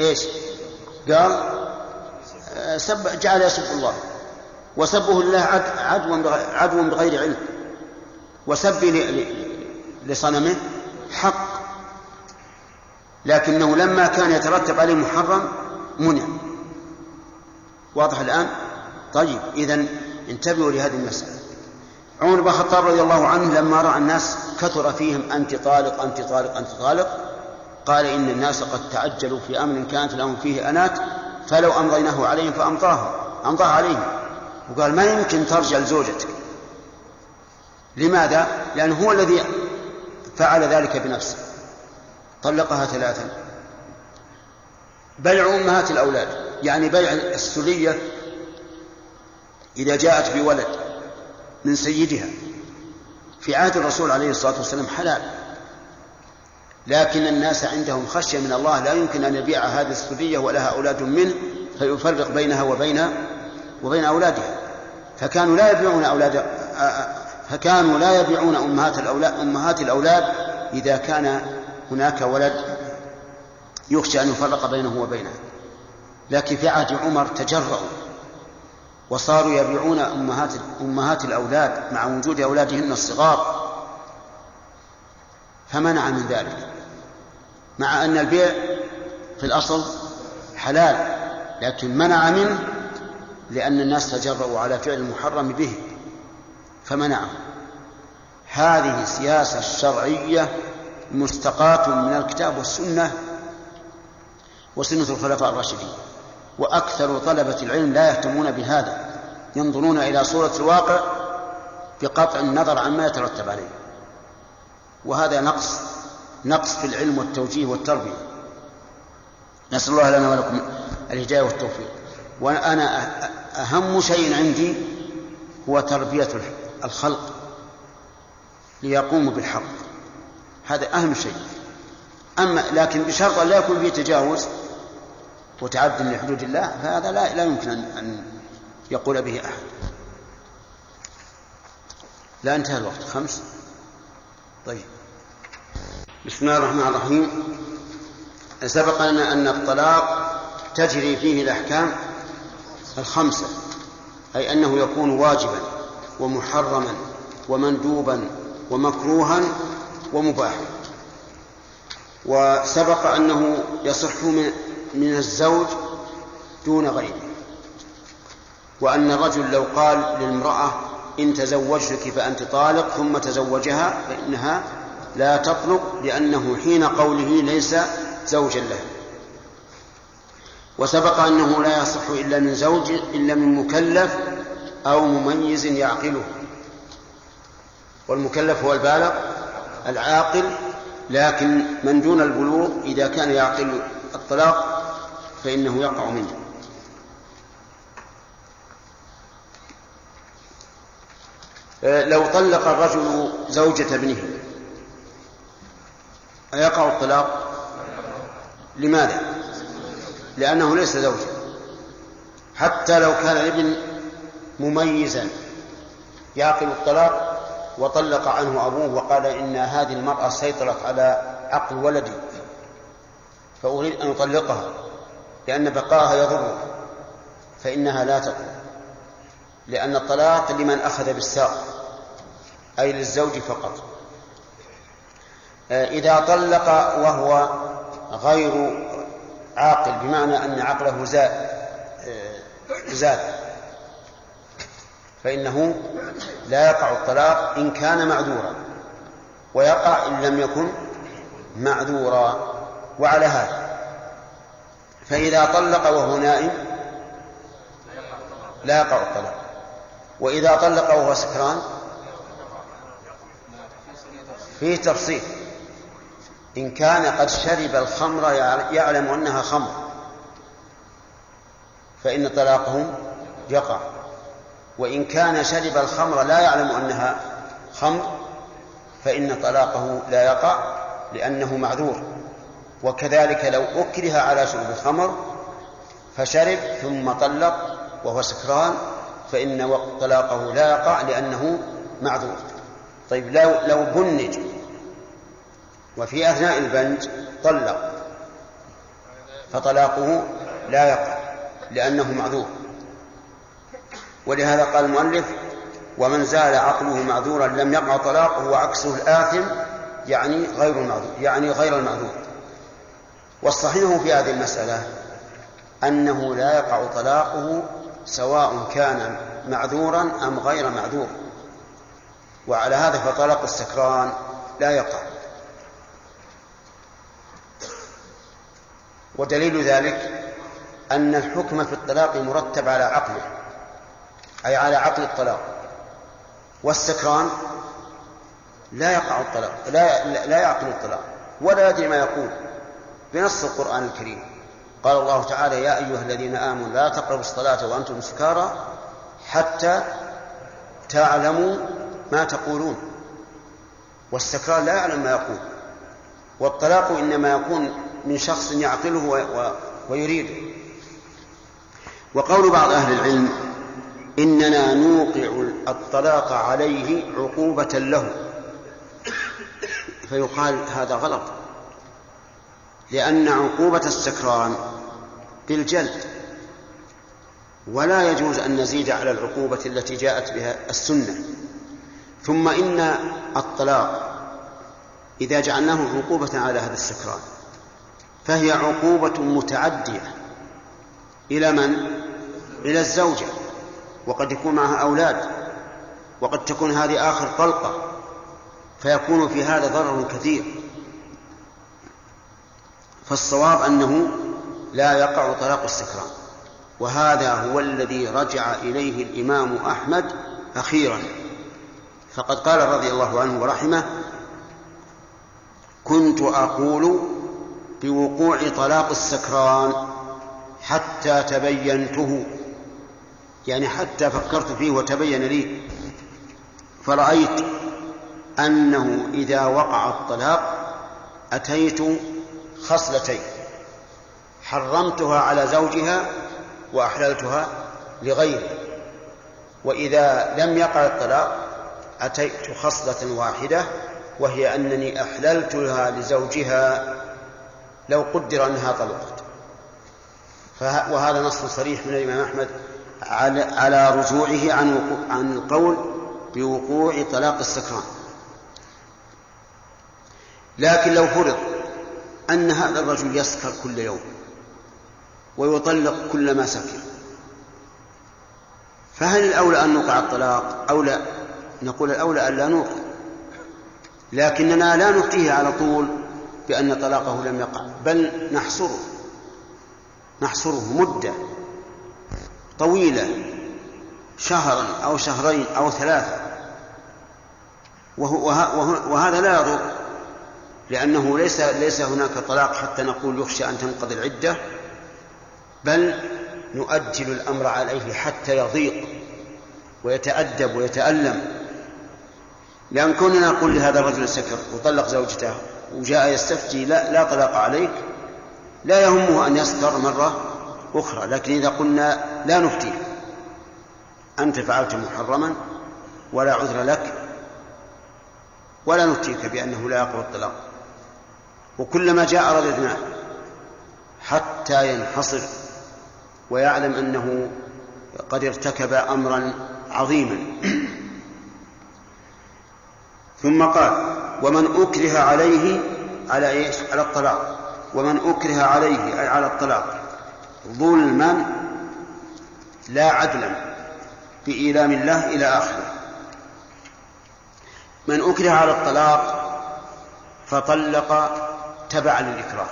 إيش؟ قال سب جعل يسب الله. وسبه لله عدوا عدوا بغير علم. وسبي لصنمه حق. لكنه لما كان يترتب عليه محرم منع. واضح الآن؟ طيب إذا انتبهوا لهذه المسألة. عمر بن الخطاب رضي الله عنه لما رأى الناس كثر فيهم أنت طالق أنت طالق أنت طالق قال إن الناس قد تعجلوا في أمر كانت لهم فيه أنات فلو أمضيناه عليهم فأمضاه أمضاه عليهم. وقال ما يمكن ترجع لزوجتك. لماذا؟ لأنه هو الذي فعل ذلك بنفسه. طلقها ثلاثا. بيع أمهات الأولاد. يعني بيع السلية إذا جاءت بولد من سيدها. في عهد الرسول عليه الصلاة والسلام حلال. لكن الناس عندهم خشية من الله لا يمكن أن يبيع هذه السلية ولها أولاد منه فيفرق بينها وبين وبين أولادها. فكانوا لا يبيعون أولاد فكانوا لا يبيعون أمهات الأولاد أمهات الأولاد إذا كان هناك ولد يخشى أن يفرق بينه وبينها. لكن في عهد عمر تجرؤوا. وصاروا يبيعون أمهات أمهات الأولاد مع وجود أولادهن الصغار. فمنع من ذلك. مع أن البيع في الأصل حلال لكن منع منه لأن الناس تجرؤوا على فعل المحرم به. فمنعه. هذه السياسة الشرعية مستقاة من الكتاب والسنة وسنة الخلفاء الراشدين. وأكثر طلبة العلم لا يهتمون بهذا ينظرون إلى صورة الواقع بقطع النظر عما يترتب عليه. وهذا نقص نقص في العلم والتوجيه والتربية. نسأل الله لنا ولكم الهداية والتوفيق. وأنا أهم شيء عندي هو تربية الخلق ليقوموا بالحق. هذا أهم شيء. أما لكن بشرط أن لا يكون فيه تجاوز وتعد لحدود الله فهذا لا, لا يمكن أن يقول به أحد. لا انتهى الوقت. خمس؟ طيب. بسم الله الرحمن الرحيم. سبق لنا أن الطلاق تجري فيه الأحكام الخمسة أي أنه يكون واجبا ومحرما ومندوبا ومكروها ومباحا. وسبق أنه يصح من من الزوج دون غيره. وأن الرجل لو قال للامرأة إن تزوجتك فأنت طالق ثم تزوجها فإنها لا تطلق لأنه حين قوله ليس زوجا له. وسبق أنه لا يصح إلا من زوج إلا من مكلف أو مميز يعقله. والمكلف هو البالغ العاقل لكن من دون البلوغ إذا كان يعقل الطلاق فإنه يقع منه. لو طلق الرجل زوجة ابنه أيقع الطلاق؟ لماذا؟ لأنه ليس زوجا حتى لو كان الابن مميزا يعقل الطلاق وطلق عنه أبوه وقال إن هذه المرأة سيطرت على عقل ولدي فأريد أن أطلقها. لأن بقاها يضره فإنها لا تقل لأن الطلاق لمن أخذ بالساق أي للزوج فقط. آه، إذا طلق وهو غير عاقل بمعنى أن عقله زاد آه، زاد فإنه لا يقع الطلاق إن كان معذورا ويقع إن لم يكن معذورا. وعلى هذا فإذا طلق وهو نائم لا يقع الطلاق. وإذا طلق وهو سكران فيه تفصيل. إن كان قد شرب الخمر يعلم أنها خمر. فإن طلاقه يقع. وإن كان شرب الخمر لا يعلم أنها خمر فإن طلاقه لا يقع لأنه معذور. وكذلك لو أكره على شرب الخمر فشرب ثم طلق وهو سكران فإن طلاقه لا يقع لأنه معذور. طيب لو لو بنج وفي أثناء البنج طلق فطلاقه لا يقع لأنه معذور. ولهذا قال المؤلف ومن زال عقله معذورا لم يقع طلاقه وعكسه الآثم يعني غير المعذور يعني غير المعذور. والصحيح في هذه المسألة أنه لا يقع طلاقه سواء كان معذورا أم غير معذور. وعلى هذا فطلاق السكران لا يقع. ودليل ذلك أن الحكم في الطلاق مرتب على عقله أي على عقل الطلاق. والسكران لا يقع الطلاق لا لا يعقل الطلاق ولا يدري ما يقول. بنص القرآن الكريم. قال الله تعالى يا أيها الذين آمنوا لا تقربوا الصلاة وأنتم سكارى حتى تعلموا ما تقولون. والسكران لا يعلم ما يقول. والطلاق إنما يكون من شخص يعقله ويريده. وقول بعض أهل العلم إننا نوقع الطلاق عليه عقوبة له. فيقال هذا غلط. لأن عقوبة السكران بالجلد. ولا يجوز أن نزيد على العقوبة التي جاءت بها السنة. ثم إن الطلاق إذا جعلناه عقوبة على هذا السكران فهي عقوبة متعدية إلى من؟ إلى الزوجة. وقد يكون معها أولاد. وقد تكون هذه آخر طلقة. فيكون في هذا ضرر كثير. فالصواب أنه لا يقع طلاق السكران وهذا هو الذي رجع إليه الإمام أحمد أخيرا. فقد قال رضي الله عنه ورحمه كنت أقول بوقوع طلاق السكران حتى تبينته. يعني حتى فكرت فيه وتبين لي. فرأيت أنه إذا وقع الطلاق أتيت خصلتين. حرمتها على زوجها وأحللتها لغيره وإذا لم يقع الطلاق أتيت خصلة واحدة وهي أنني أحللتها لزوجها لو قدر أنها طلقت. وهذا نص صريح من الإمام أحمد على, رجوعه عن عن القول بوقوع طلاق السكران. لكن لو فرض أن هذا الرجل يسكر كل يوم ويطلق كل ما سكر. فهل الأولى أن نوقع الطلاق؟ أو لا نقول الأولى أن لا نوقع. لكننا لا نفتيه على طول بأن طلاقه لم يقع بل نحصره. نحصره مدة طويلة شهرا أو شهرين أو ثلاثة. وهو وهذا لا يضر. لأنه ليس ليس هناك طلاق حتى نقول يخشى أن تنقضي العدة بل نؤجل الأمر عليه حتى يضيق ويتأدب ويتألم. لأن كوننا نقول لهذا الرجل سكر وطلق زوجته وجاء يستفتي لا, لا طلاق عليك لا يهمه أن يسكر مرة أخرى لكن إذا قلنا لا نفتي أنت فعلت محرما ولا عذر لك ولا نفتيك بأنه لا يقوى الطلاق. وكلما جاء رددنا حتى ينحصر ويعلم أنه قد ارتكب أمرا عظيما. ثم قال ومن أكره عليه على إيش؟ على الطلاق. ومن أكره عليه أي على الطلاق. ظلما لا عدلا بإيلام الله إلى آخره. من أكره على الطلاق فطلق تبعا للإكراه.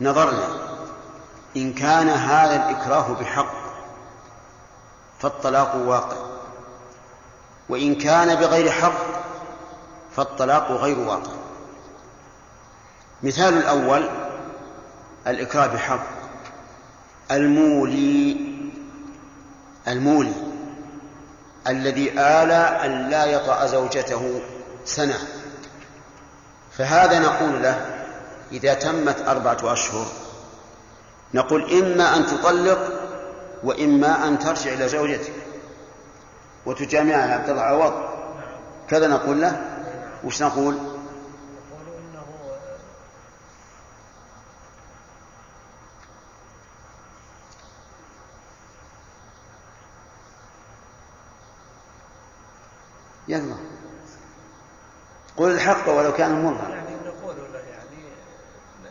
نظرنا إن كان هذا الإكراه بحق فالطلاق واقع. وإن كان بغير حق فالطلاق غير واقع. مثال الأول الإكراه بحق. المولي المولي الذي آل أن لا يطأ زوجته سنة. فهذا نقول له إذا تمت أربعة أشهر. نقول إما أن تطلق وإما أن ترجع إلى زوجتك وتجامعها بضع عوض كذا نقول له؟ وش نقول؟ يلا الحق ولو كان مرا يعني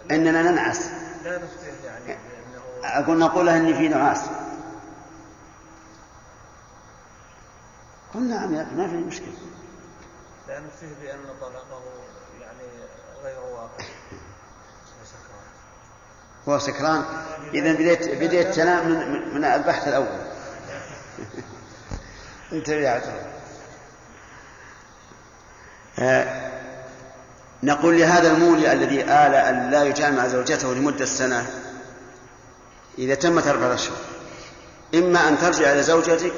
يعني إننا ننعس. لا يعني أقول نقول إني في نعاس. قل نعم يا أخي ما في مشكلة. لا نفتيه بأن طلاقه يعني غير واقع. هو سكران. إذا بديت بديت تنام من, من البحث الأول. انت يا عبد آه، نقول لهذا المولي الذي آل أن لا يجامع زوجته لمدة سنة إذا تمت أربعة أشهر إما أن ترجع إلى زوجتك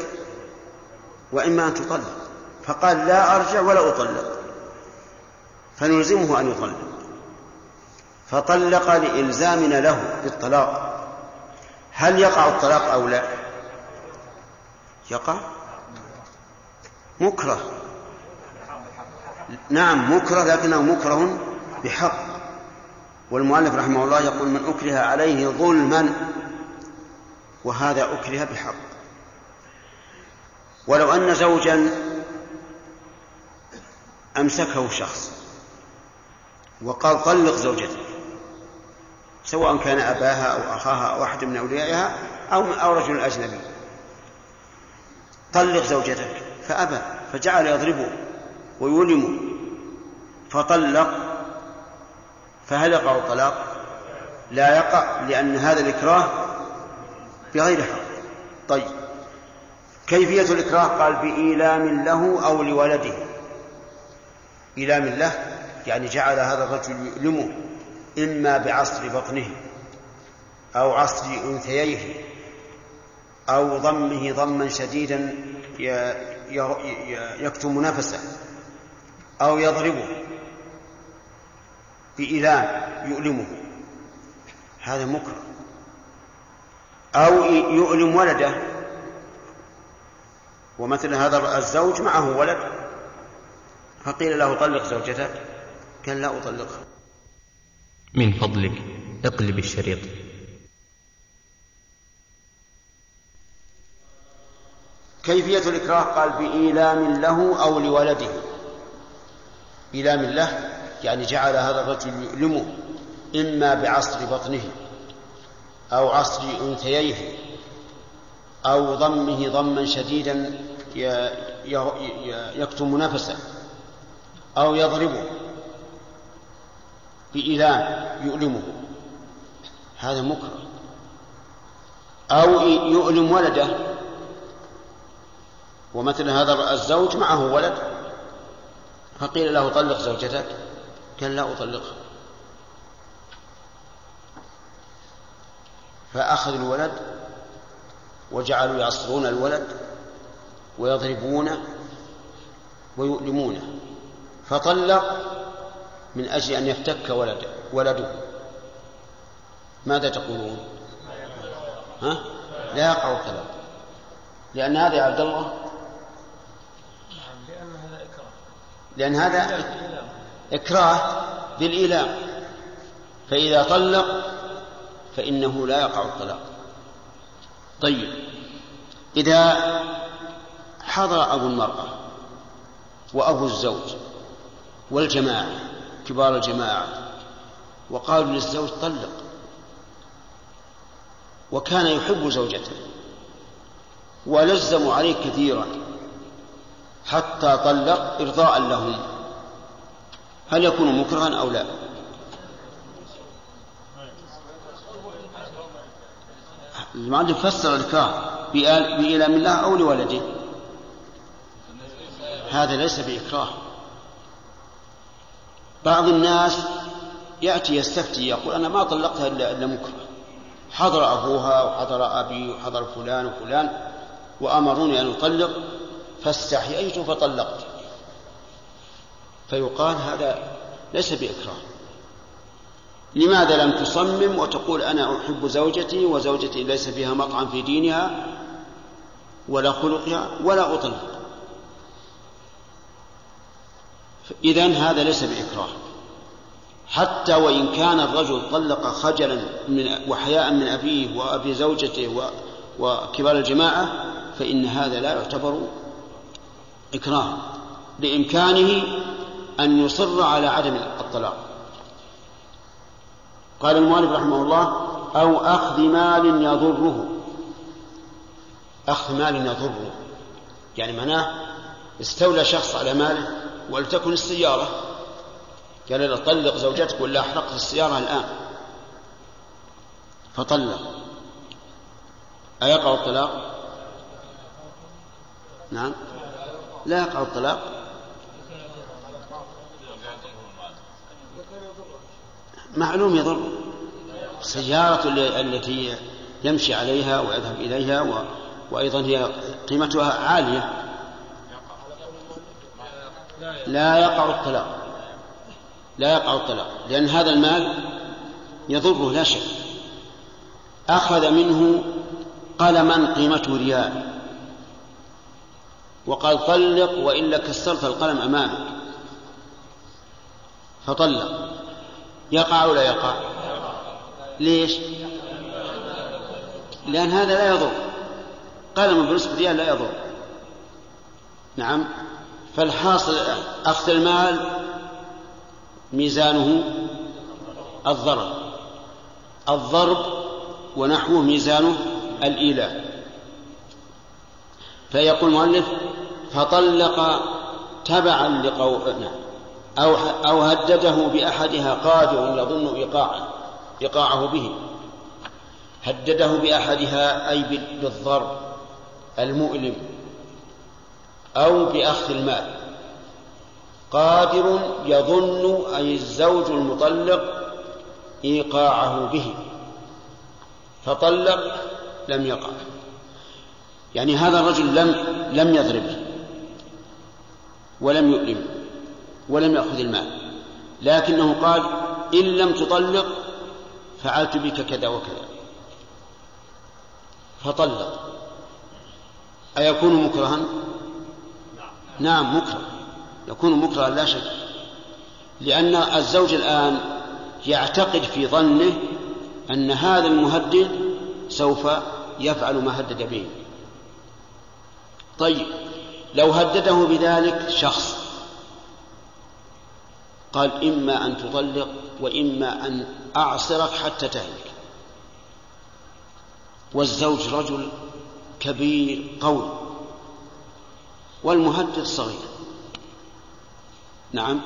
وإما أن تطلق. فقال لا أرجع ولا أطلق. فنلزمه أن يطلق. فطلق لإلزامنا له بالطلاق. هل يقع الطلاق أو لا؟ يقع. مكره. نعم مكره لكنه مكره بحق. والمؤلف رحمه الله يقول من أكره عليه ظلما وهذا أكره بحق. ولو أن زوجا أمسكه شخص وقال طلق زوجتك سواء كان أباها أو أخاها أو أحد من أوليائها أو أو رجل أجنبي طلق زوجتك فأبى فجعل يضربه. ويلم فطلق فهل يقع الطلاق. لا يقع لأن هذا الإكراه بغير حق. طيب. كيفية الإكراه؟ قال بإيلام له أو لولده. إيلام له يعني جعل هذا الرجل يؤلمه إما بعصر بطنه أو عصر أنثييه أو ضمه ضما شديدا يكتم نفسه. أو يضربه بإيلام يؤلمه. هذا مكره. أو يؤلم ولده. ومثل هذا الزوج معه ولد. فقيل له طلق زوجتك. قال لا أطلقها. من فضلك اقلب الشريط. كيفية الإكراه؟ قال بإيلام له أو لولده. إيلام له يعني جعل هذا الرجل يؤلمه إما بعصر بطنه أو عصر أنثييه أو ضمه ضما شديدا يكتم نفسه أو يضربه بإيلام يؤلمه. هذا مكره. أو يؤلم ولده ومثل هذا الزوج معه ولد. فقيل له طلق زوجتك؟ قال لا أطلقها. فأخذوا الولد وجعلوا يعصرون الولد ويضربونه ويؤلمونه. فطلق من أجل أن يفتك ولد ولده. ماذا تقولون؟ ها؟ لا يقع الطلاق لأن هذا يا عبد الله لأن هذا إكراه بالإيلام فإذا طلق فإنه لا يقع الطلاق. طيب. إذا حضر أبو المرأة وأبو الزوج والجماعة كبار الجماعة وقالوا للزوج طلق وكان يحب زوجته ولزموا عليه كثيرا حتى طلق إرضاء لهم. هل يكون مكرها أو لا؟ المؤلف فسر الإكراه بإيلام الله أو لولده. هذا ليس بإكراه. بعض الناس يأتي يستفتي يقول أنا ما طلقتها إلا مكره. حضر أبوها وحضر أبي وحضر فلان وفلان وأمروني أن أطلق. فاستحييت فطلقت. فيقال هذا ليس بإكراه. لماذا لم تصمم وتقول أنا أحب زوجتي وزوجتي ليس فيها مطعم في دينها ولا خلقها ولا أطلق؟ إذن هذا ليس بإكراه. حتى وإن كان الرجل طلق خجلا من وحياء من أبيه وأبي زوجته وكبار الجماعة فإن هذا لا يعتبر إكراه بإمكانه أن يصر على عدم الطلاق. قال المؤلف رحمه الله أو أخذ مال يضره. أخذ مال يضره يعني معناه استولى شخص على ماله ولتكن السيارة. قال له طلق زوجتك ولا أحرقت السيارة الآن. فطلق. أيقع الطلاق؟ نعم. لا يقع الطلاق. معلوم يضر. السيارة التي يمشي عليها ويذهب إليها و... وأيضا هي قيمتها عالية. لا يقع الطلاق. لا يقع الطلاق. لأن هذا المال يضره لا شك. أخذ منه قلما قيمته ريال. وقال طلق وإلا كسرت القلم أمامك. فطلق. يقع أو لا يقع؟ ليش؟ لأن هذا لا يضر. قلم بنصف ريال لا يضر. نعم. فالحاصل أخذ المال ميزانه الضرب الضرب ونحوه ميزانه الإيلاء. فيقول المؤلف فطلق تبعا لقول نعم أو أو هدده بأحدها قادر يظن إيقاعه إيقاعه به. هدده بأحدها أي بالضرب المؤلم أو بأخذ المال. قادر يظن أي الزوج المطلق إيقاعه به. فطلق لم يقع. يعني هذا الرجل لم لم يضرب ولم يؤلم ولم يأخذ المال لكنه قال إن لم تطلق فعلت بك كذا وكذا. فطلق. أيكون مكرها؟ نعم مكره. يكون مكرها لا شك لأن الزوج الآن يعتقد في ظنه أن هذا المهدد سوف يفعل ما هدد به. طيب لو هدده بذلك شخص. قال إما أن تطلق وإما أن أعصرك حتى تهلك. والزوج رجل كبير قوي والمهدد صغير. نعم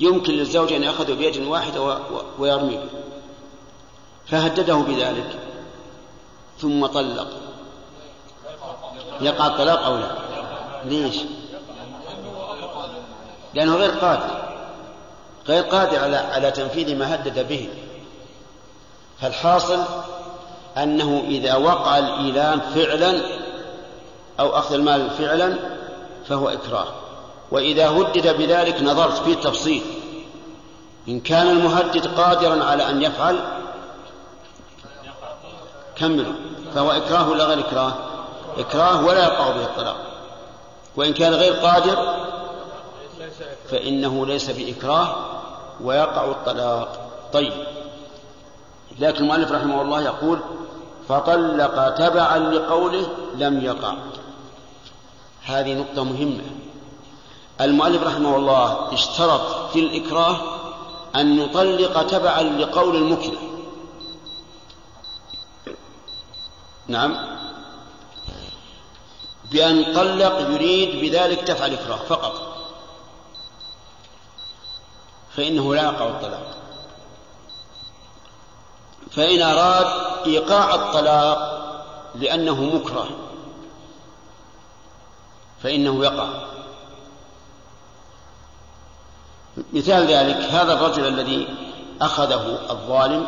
يمكن للزوج أن يأخذه بيد واحدة ويرميه. فهدده بذلك ثم طلق. يقع الطلاق أو لا؟ ليش؟ لأنه غير قادر. غير قادر على على تنفيذ ما هدد به. فالحاصل أنه إذا وقع الإيلام فعلا أو أخذ المال فعلا فهو إكراه. وإذا هدد بذلك نظرت في التفصيل. إن كان المهدد قادرا على أن يفعل كملوا فهو إكراه ولا غير إكراه؟ إكراه ولا يقع به الطلاق. وإن كان غير قادر فإنه ليس بإكراه ويقع الطلاق. طيب. لكن المؤلف رحمه الله يقول فطلق تبعا لقوله لم يقع. هذه نقطة مهمة. المؤلف رحمه الله اشترط في الإكراه أن يطلق تبعا لقول المكره. نعم. بأن طلق يريد بذلك دفع الإكراه فقط. فإنه لا يقع الطلاق. فإن أراد إيقاع الطلاق لأنه مكره فإنه يقع. مثال ذلك هذا الرجل الذي أخذه الظالم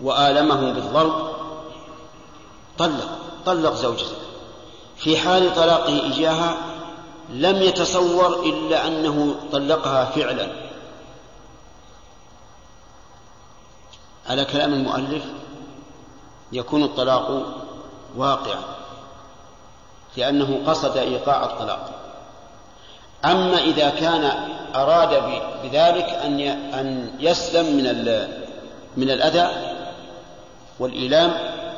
وآلمه بالضرب طلق طلق زوجته. في حال طلاقه إياها لم يتصور إلا أنه طلقها فعلا. على كلام المؤلف يكون الطلاق واقعا لأنه قصد إيقاع الطلاق. أما إذا كان أراد بذلك أن أن يسلم من من الأذى والإيلام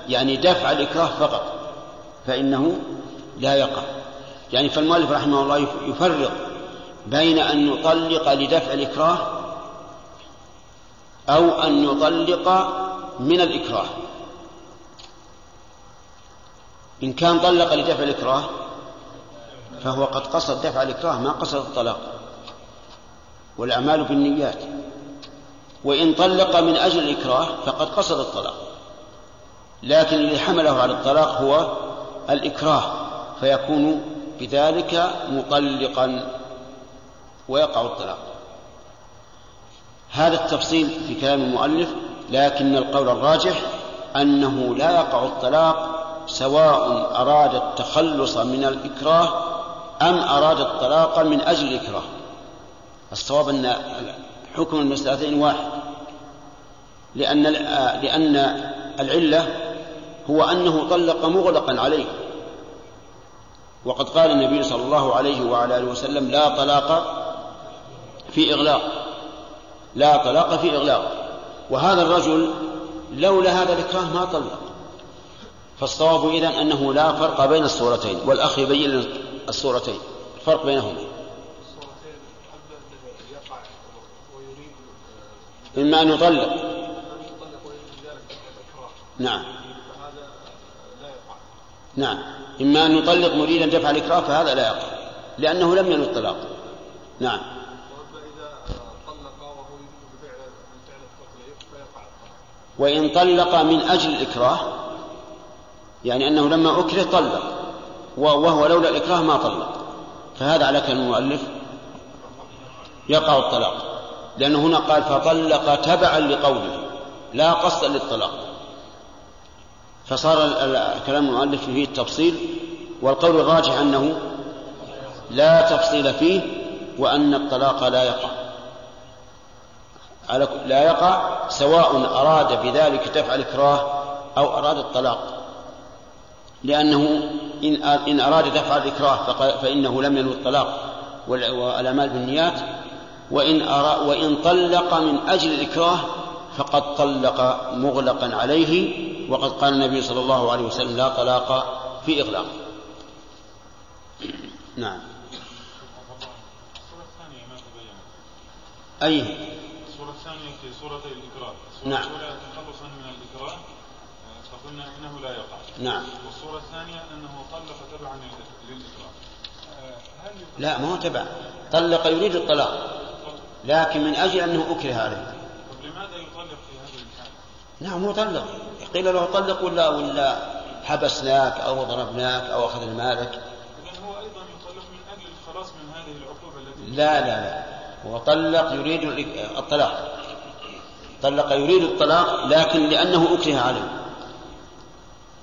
يعني دفع الإكراه فقط فإنه لا يقع. يعني فالمؤلف رحمه الله يفرق بين أن يطلق لدفع الإكراه أو أن يطلق من الإكراه. إن كان طلق لدفع الإكراه فهو قد قصد دفع الإكراه ما قصد الطلاق. والأعمال بالنيات. وإن طلق من أجل الإكراه فقد قصد الطلاق. لكن الذي حمله على الطلاق هو الإكراه. فيكون بذلك مطلقا ويقع الطلاق. هذا التفصيل في كلام المؤلف لكن القول الراجح أنه لا يقع الطلاق سواء أراد التخلص من الإكراه أم أراد الطلاق من أجل الإكراه. الصواب أن حكم المسألتين واحد لأن لأن العلة هو أنه طلق مغلقا عليه. وقد قال النبي صلى الله عليه وعلى آله وسلم لا طلاق في إغلاق. لا طلاق في إغلاق. وهذا الرجل لولا هذا الإكراه ما طلق. فالصواب إذن أنه لا فرق بين الصورتين والأخ يبين الصورتين الفرق بينهما. إما أن يطلق. نعم. نعم. إما أن يطلق مريدا دفع الإكراه فهذا لا يقع لأنه لم ينوي الطلاق. نعم. وإن طلق من أجل الإكراه يعني أنه لما أكره طلق وهو لولا الإكراه ما طلق. فهذا على كلام المؤلف يقع الطلاق لأنه هنا قال فطلق تبعا لقوله لا قصدا للطلاق. فصار كلام المؤلف فيه التفصيل والقول الراجح أنه لا تفصيل فيه وأن الطلاق لا يقع. لا يقع سواء أراد بذلك دفع الإكراه أو أراد الطلاق. لأنه إن إن أراد دفع الإكراه فإنه لم ينوي الطلاق والأعمال بالنيات وإن وإن طلق من أجل الإكراه فقد طلق مغلقا عليه وقد قال النبي صلى الله عليه وسلم لا طلاق في إغلاق. نعم. أي؟ الصورة الثانية في صورة الإكراه نعم. الصورة الأولى تخلصا من الإكراه فقلنا إنه لا يقع نعم. والصورة الثانية أنه طلق تبعا للإكراه لا ما هو تبع. طلق يريد الطلاق لكن من أجل أنه أكره عليه طب لماذا يطلق في هذه الحالة؟ نعم هو طلق. قيل له طلق ولا ولا حبسناك أو ضربناك أو أخذنا مالك؟ هو أيضا يطلق من أجل الخلاص من هذه العقوبة التي لا لا لا. هو طلق يريد الطلاق. طلق يريد الطلاق لكن لأنه أكره عليه.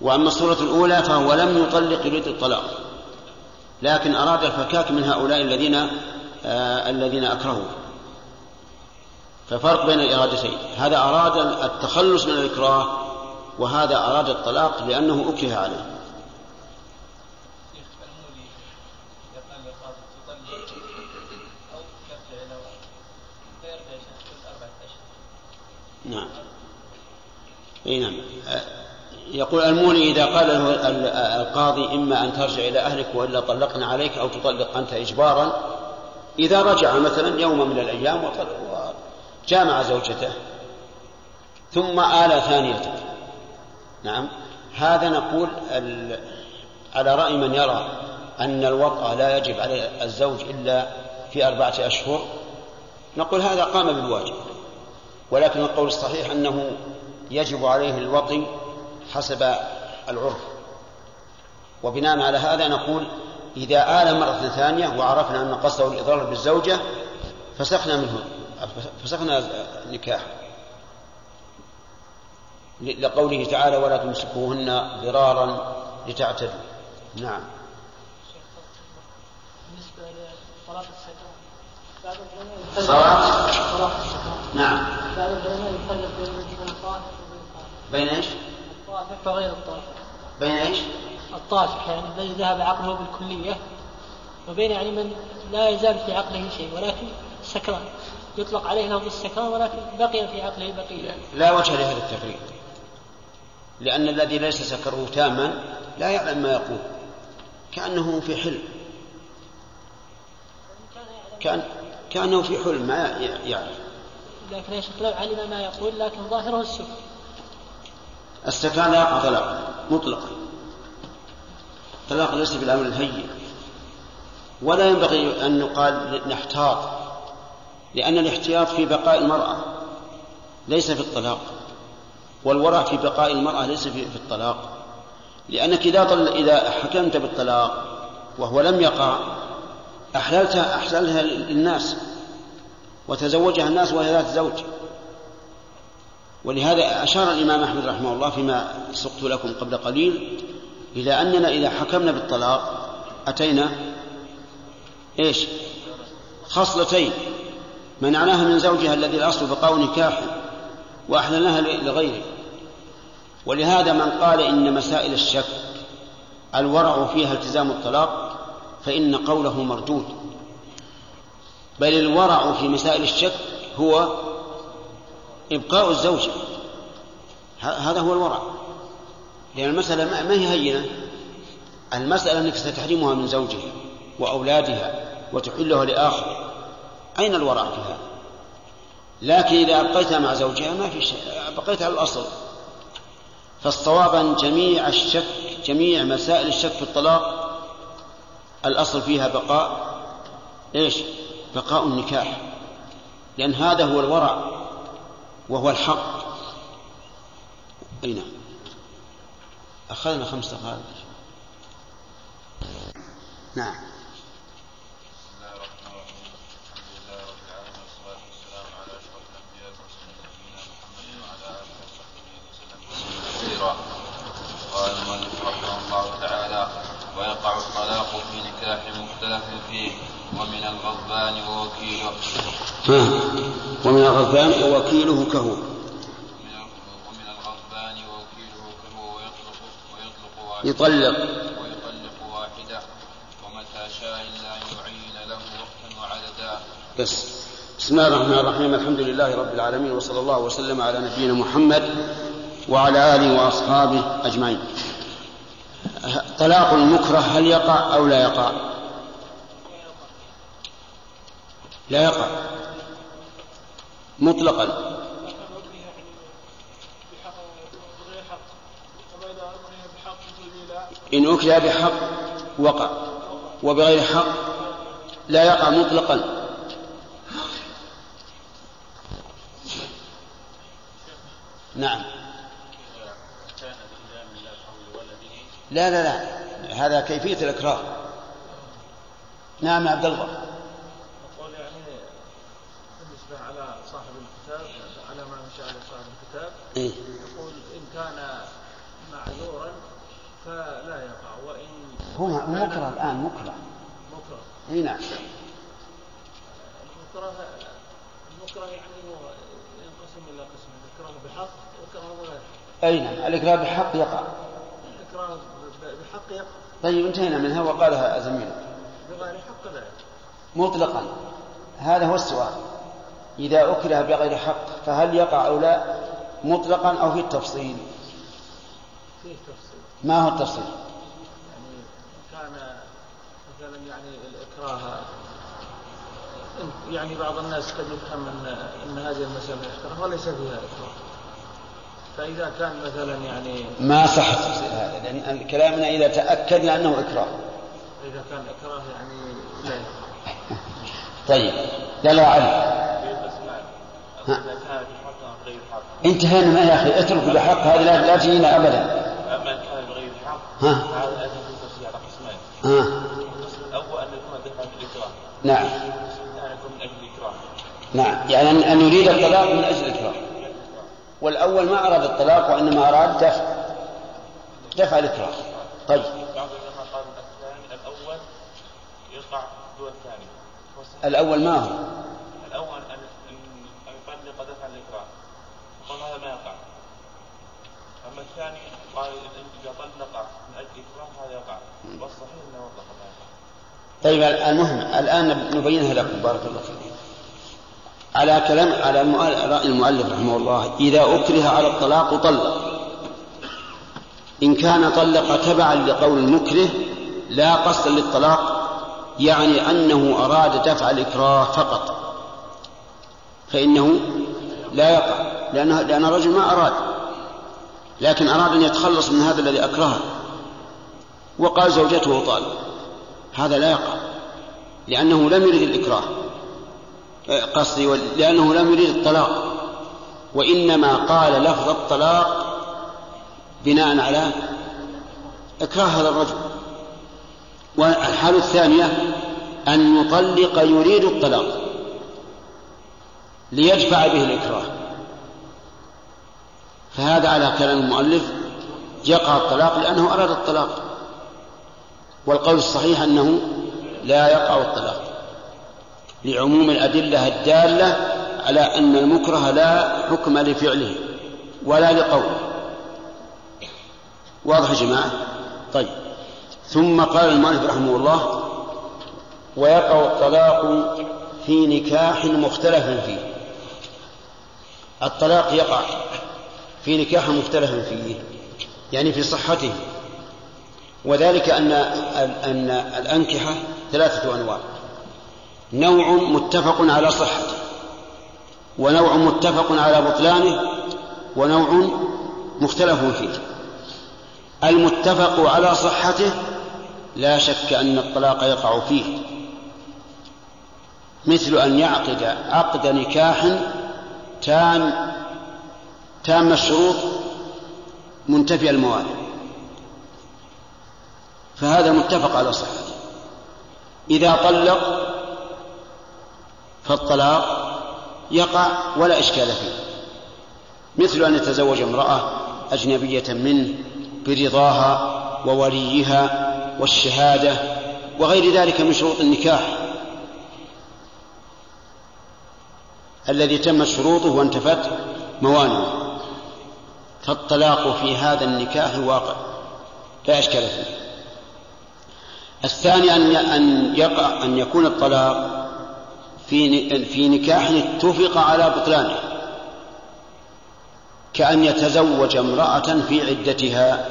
وأما الصورة الأولى فهو لم يطلق يريد الطلاق. لكن أراد الفكاك من هؤلاء الذين آه الذين أكرهوا ففرق بين الإرادتين. هذا أراد التخلص من الإكراه وهذا أراد الطلاق لأنه أكره عليه. نعم. إي نعم. يقول المولي إذا قال له القاضي إما أن ترجع إلى أهلك وإلا طلقنا عليك أو تطلق أنت اجبارا إذا رجع مثلا يوم من الأيام وجامع زوجته. ثم آل ثانية نعم. هذا نقول على رأي من يرى أن الوطأ لا يجب على الزوج إلا في أربعة أشهر نقول هذا قام بالواجب. ولكن القول الصحيح أنه يجب عليه الوطي حسب العرف. وبناء على هذا نقول إذا آل مرة ثانية وعرفنا أن قصده الإضرار بالزوجة فسخنا منه فسخنا النكاح لقوله تعالى ولا تمسكوهن ضرارا لتعتدوا. نعم. بالنسبة لطلاق السكران صلاة؟ نعم. بعض العلماء يفرق بين وبين إيش؟ الطافح وغير الطافح بين إيش؟ الطافح يعني الذي ذهب عقله بالكلية. وبين يعني من لا يزال في عقله شيء ولكن سكران يطلق عليه لفظ السكران ولكن بقي في عقله بقية. لا وجه لهذا التفريق. لأن الذي ليس سكره تاما لا يعلم ما يقول. كأنه في حلم. كان كأنه في حلم ما يعرف لكن يا شيخ لو علم ما يقول لكن ظاهره السكر. السكران لا يقع طلاقا مطلقا. طلاق ليس بالأمر الهين. ولا ينبغي أن يقال نحتاط لأن الاحتياط في بقاء المرأة ليس في الطلاق والورع في بقاء المرأة ليس في, الطلاق لأنك إذا طل... إذا حكمت بالطلاق وهو لم يقع أحللتها أحللها للناس وتزوجها الناس وهي ذات زوج. ولهذا أشار الإمام أحمد رحمه الله فيما سقت لكم قبل قليل إلى أننا إذا حكمنا بالطلاق أتينا إيش؟ خصلتين. منعناها من زوجها الذي الأصل بقاء نكاح وأحللناها لغيره. ولهذا من قال إن مسائل الشك الورع فيها التزام الطلاق فإن قوله مردود. بل الورع في مسائل الشك هو إبقاء الزوجة هذا هو الورع. لأن المسألة ما هي هينة؟ المسألة أنك ستحرمها من زوجها وأولادها وتحلها لآخر أين الورع في هذا؟ لكن إذا أبقيتها مع زوجها ما في شيء بقيت على الأصل. فالصواب أن جميع الشك جميع مسائل الشك في الطلاق الأصل فيها بقاء. إيش؟ بقاء النكاح. لأن هذا هو الورع وهو الحق. أي نعم أخذنا خمس دقائق نعم. قال المؤلف رحمه الله تعالى ويقع الطلاق في نكاح مختلف فيه ومن الغضبان ووكيله. ومن الغضبان ووكيله كهو. ومن الغضبان ووكيله كهو ويطلق ويطلق واحدة. يطلق. ويطلق واحدة. ومتى شاء إلا أن يعين له وقتا وعددا. بس. بسم الله الرحمن الرحيم. الحمد لله رب العالمين وصلى الله وسلم على نبينا محمد وعلى آله وأصحابه أجمعين. طلاق المكره هل يقع أو لا يقع؟ لا يقع. مطلقا. إن أكل بحق وقع. وبغير حق لا يقع مطلقا. نعم. لا لا لا. هذا كيفية الإكراه. نعم يا عبد الله. أقول يعني بالنسبة على صاحب الكتاب على ما مشى على صاحب الكتاب إيه؟ يقول إن كان معذورا فلا يقع وإن هو مكره الآن مكره. مكره. إي نعم. المكره المكره يعني هو ينقسم إلى قسمين إكراه بحق وإكراه بغير حق. أي نعم. الإكراه بحق يقع. طيب انتهينا منها وقالها زميلك. بغير حق لا يقع مطلقا. هذا هو السؤال. إذا أكره بغير حق فهل يقع أو لا؟ مطلقا أو في التفصيل؟ فيه تفصيل ما هو التفصيل؟ يعني كان مثلا يعني الإكراه يعني بعض الناس قد يفهم أن إن هذه المسألة إكراه وليس فيها إكراه. فإذا كان مثلا يعني ما صح هذا لأن كلامنا إذا تأكدنا أنه إكراه. إذا كان إكراه يعني لا. طيب يلا علي ها. إذا كان بحق أو غير حق انتهينا ما يا أخي اترك بحق هذه لا, لا تجينا أبدا. أما إن كان بغير حق ها. هذا أيضا في على قسمين ها. القسم الأول أن يكون دفعا بالإكراه نعم. القسم الثاني يكون من أجل الإكراه نعم يعني أن يريد الطلاق من أجل الإكراه. والأول ما أراد الطلاق وإنما أراد دفع. دفع الإكراه طيب. بعض العلماء الثاني الأول يقع دون الثاني الأول ما هو؟ الأول أن أن أن يطلق دفع الاكراه قال هذا ما يقع. أما الثاني قال إن إذا طلق من أجل اكراه هذا يقع. والصحيح ما يقع طيب المهم الآن نبينها لكم. بارك الله فيكم على كلام على رأي المؤلف رحمه الله إذا أكره على الطلاق طلق. إن كان طلق تبعا لقول المكره لا قصدا للطلاق يعني أنه أراد دفع الإكراه فقط. فإنه لا يقع لأن لأن الرجل ما أراد. لكن أراد أن يتخلص من هذا الذي أكرهه. وقال زوجته طالب هذا لا يقع لأنه لم يرد الإكراه. قصدي لأنه لم يرد الطلاق. وإنما قال لفظ الطلاق بناء على إكراه هذا الرجل. والحالة الثانية أن يطلق يريد الطلاق ليدفع به الإكراه. فهذا على كلام المؤلف يقع الطلاق لأنه أراد الطلاق. والقول الصحيح أنه لا يقع الطلاق. لعموم الأدلة الدالة على أن المكره لا حكم لفعله ولا لقوله. واضح يا جماعة؟ طيب. ثم قال المؤلف رحمه الله ويقع الطلاق في نكاح مختلف فيه. الطلاق يقع في نكاح مختلف فيه يعني في صحته. وذلك أن أن الأنكحة ثلاثة أنواع. نوع متفق على صحته ونوع متفق على بطلانه ونوع مختلف فيه. المتفق على صحته لا شك أن الطلاق يقع فيه مثل أن يعقد عقد نكاح تام تام الشروط منتفي الموانع فهذا متفق على صحته. إذا طلق فالطلاق يقع ولا إشكال فيه. مثل أن يتزوج امرأة أجنبية منه برضاها ووليها والشهادة وغير ذلك من شروط النكاح. الذي تمت شروطه وانتفت موانعه. فالطلاق في هذا النكاح واقع لا إشكال فيه. الثاني أن أن يقع أن يكون الطلاق في في نكاح اتفق على بطلانه كأن يتزوج امرأة في عدتها.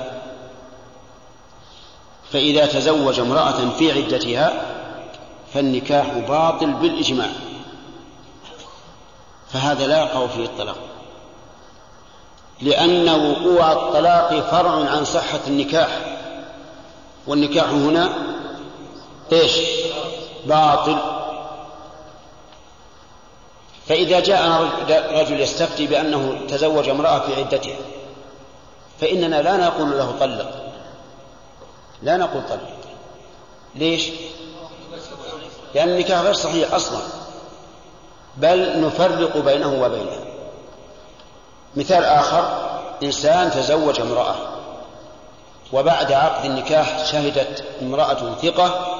فإذا تزوج امرأة في عدتها فالنكاح باطل بالإجماع. فهذا لا يقع فيه الطلاق. لأن وقوع الطلاق فرع عن صحة النكاح. والنكاح هنا إيش؟ باطل. فإذا جاء رجل يستفتي بأنه تزوج امرأة في عدتها فإننا لا نقول له طلق. لا نقول طلق. ليش؟ لأن النكاح غير صحيح أصلا. بل نفرق بينه وبينها مثال آخر إنسان تزوج امرأة وبعد عقد النكاح شهدت امرأة ثقة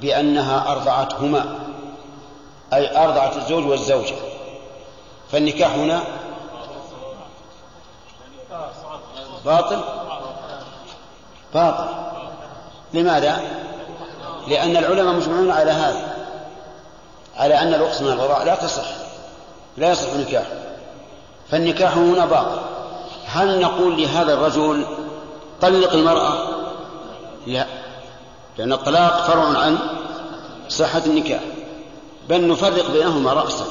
بأنها أرضعتهما. أي أرضعت الزوج والزوجة. فالنكاح هنا باطل؟ باطل. لماذا؟ لأن العلماء مجمعون على هذا على أن الأقسم من الغراء لا تصح لا يصح نكاح. فالنكاح هنا باطل. هل نقول لهذا الرجل طلق المرأة؟ لا لأن الطلاق فرع عن صحة النكاح. بل نفرق بينهما رأسا.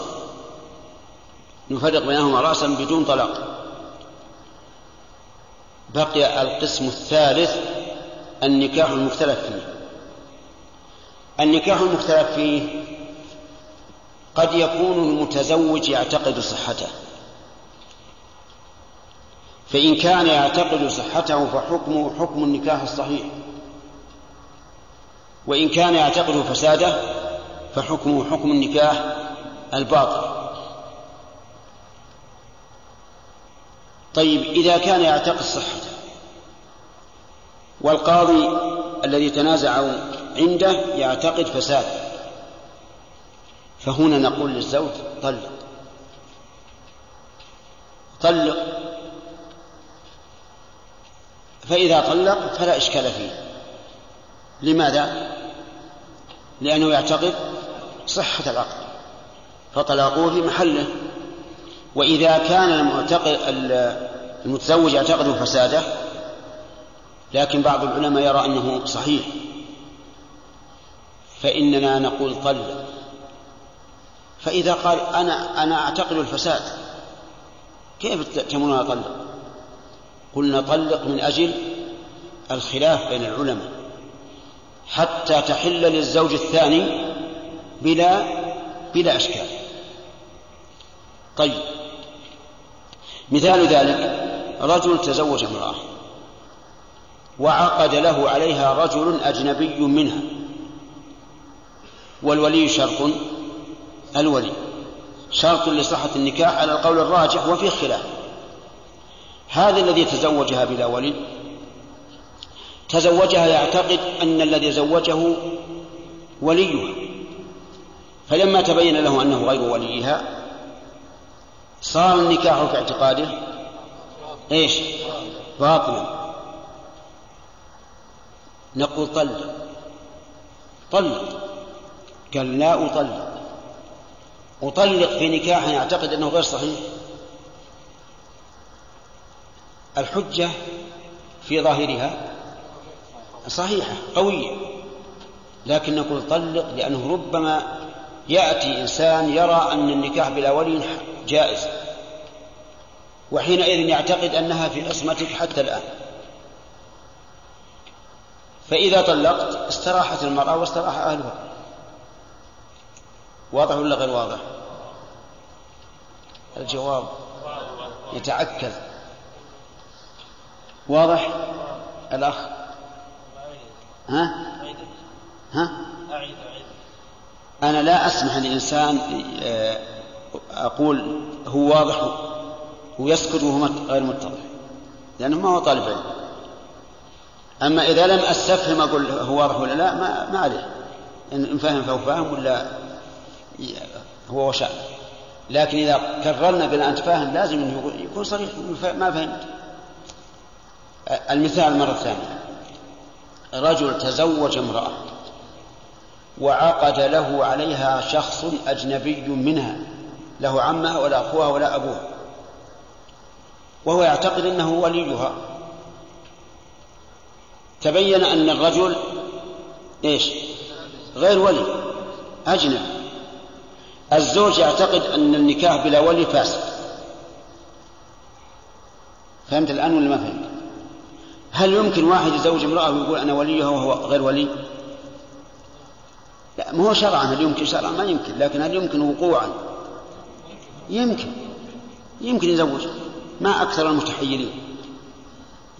نفرق بينهما رأسا بدون طلاق. بقي القسم الثالث النكاح المختلف فيه. النكاح المختلف فيه قد يكون المتزوج يعتقد صحته. فإن كان يعتقد صحته فحكمه حكم النكاح الصحيح. وإن كان يعتقد فساده فحكمه حكم النكاح الباطل. طيب إذا كان يعتقد صحته والقاضي الذي تنازعوا عنده يعتقد فساد فهنا نقول للزوج طلق. طلق. فإذا طلق فلا إشكال فيه. لماذا؟ لأنه يعتقد صحة العقد فطلاقه في محله. وإذا كان المعتقد المتزوج يعتقد فساده لكن بعض العلماء يرى أنه صحيح. فإننا نقول طلق فإذا قال أنا أنا أعتقد الفساد كيف تأمرون أطلق؟ قلنا طلق من أجل الخلاف بين العلماء حتى تحل للزوج الثاني بلا بلا أشكال. طيب. مثال ذلك رجل تزوج امرأة وعقد له عليها رجل أجنبي منها. والولي شرط الولي شرط لصحة النكاح على القول الراجح وفي خلاف هذا الذي تزوجها بلا ولي تزوجها يعتقد أن الذي زوجه وليها. فلما تبين له أنه غير وليها صار النكاح في اعتقاده إيش؟ باطلا. نقول طلق. طلق. قال لا أطلق. أطلق في نكاح يعتقد أنه غير صحيح؟ الحجة في ظاهرها صحيحة قوية. لكن نقول طلق لأنه ربما يأتي إنسان يرى أن النكاح بلا ولي جائز وحينئذ يعتقد أنها في عصمتك حتى الآن. فإذا طلقت استراحت المرأة واستراح أهلها. واضح ولا غير واضح؟ الجواب يتعكز واضح؟ الأخ؟ ها؟ ها؟ أنا لا أسمح لإنسان آه، أقول هو واضح ويسكت وهو غير متضح لأنه ما هو طالب علم. أما إذا لم أستفهم أقول هو واضح ولا لا ما, ما عليه. إن فهم فهو فاهم ولا هو وشاء. لكن إذا كررنا بلا أنت فاهم لازم يكون صريح ما فهمت. المثال مرة ثانية. رجل تزوج امرأة. وعقد له عليها شخص أجنبي منها له عمها ولا أخوها ولا أبوها وهو يعتقد أنه وليها. تبين أن الرجل إيش؟ غير ولي أجنبي. الزوج يعتقد أن النكاح بلا ولي فاسد. فهمت الآن ولا ما فهمت؟ هل يمكن واحد يزوج امرأة ويقول أنا وليها وهو غير ولي؟ لا ما هو شرعا هل يمكن شرعا؟ ما يمكن لكن هل يمكن وقوعا؟ يمكن. يمكن يزوج ما أكثر المتحيرين.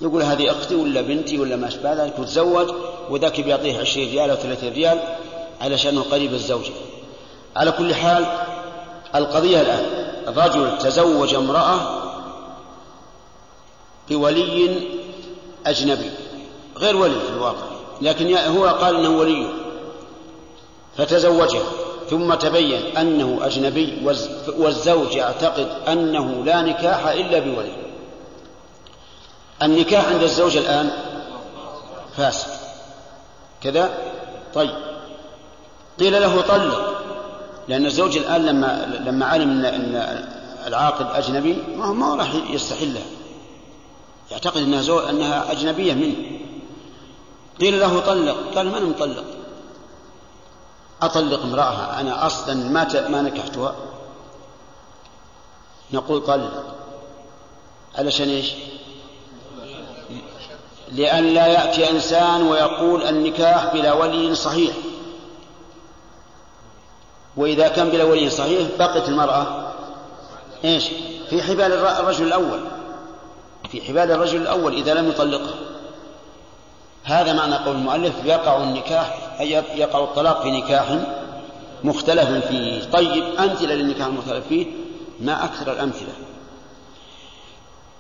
يقول هذه أختي ولا بنتي ولا ما أشبه ذلك وتزوج وذاك بيعطيه عشرين ريال أو ثلاثين ريال علشان قريب الزوجة. على كل حال القضية الآن رجل تزوج امرأة بولي أجنبي غير ولي في الواقع لكن هو قال أنه وليه فتزوجها ثم تبين أنه أجنبي والزوج يعتقد أنه لا نكاح إلا بولي النكاح عند الزوج الآن فاسد. كذا؟ طيب. قيل له طلق لأن الزوج الآن لما لما علم أن العاقد أجنبي ما هو ما راح يستحلها يعتقد أنها. أنها أجنبية منه. قيل له طلق قال من مطلق؟ أطلق امرأة أنا أصلا ما. ما نكحتها نقول طلق علشان إيش؟ لأن لا يأتي إنسان ويقول النكاح بلا ولي صحيح وإذا كان بلا ولي صحيح بقت المرأة إيش؟ في حبال الرجل الأول في حبال الرجل الأول إذا لم يطلقها هذا معنى قول المؤلف يقع النكاح أي يقع الطلاق في نكاح مختلف فيه. طيب أمثلة للنكاح المختلف فيه؟ ما أكثر الأمثلة.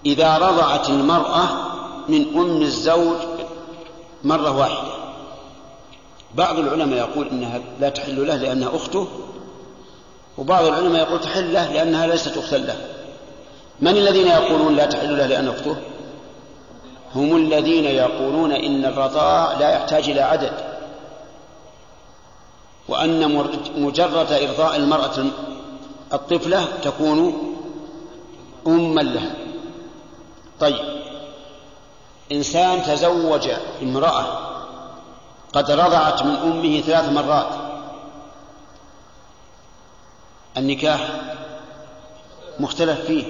إذا رضعت المرأة من أم الزوج مرة واحدة. بعض العلماء يقول إنها لا تحل له لأنها أخته وبعض العلماء يقول تحل له لأنها ليست أختا له. من الذين يقولون لا تحل له لأنها أخته؟ هم الذين يقولون إن الرضاع لا يحتاج إلى عدد وأن مجرد إرضاء المرأة الطفلة تكون أما لها. طيب إنسان تزوج امرأة قد رضعت من أمه ثلاث مرات النكاح مختلف فيه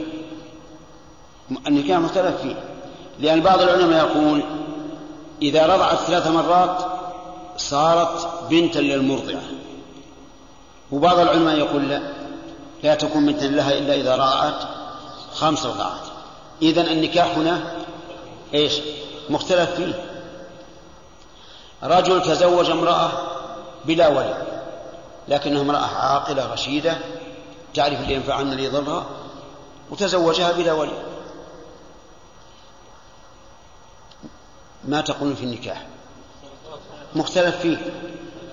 النكاح مختلف فيه. لأن بعض العلماء يقول إذا رضعت ثلاث مرات صارت بنتا للمرضعة. وبعض العلماء يقول لا لا تكون بنتا لها إلا إذا رضعت خمس رضعات. إذا النكاح هنا إيش؟ مختلف فيه. رجل تزوج امرأة بلا ولي لكنها امرأة عاقلة رشيدة تعرف اللي ينفع اللي يضرها وتزوجها بلا ولي ما تقول في النكاح. مختلف فيه.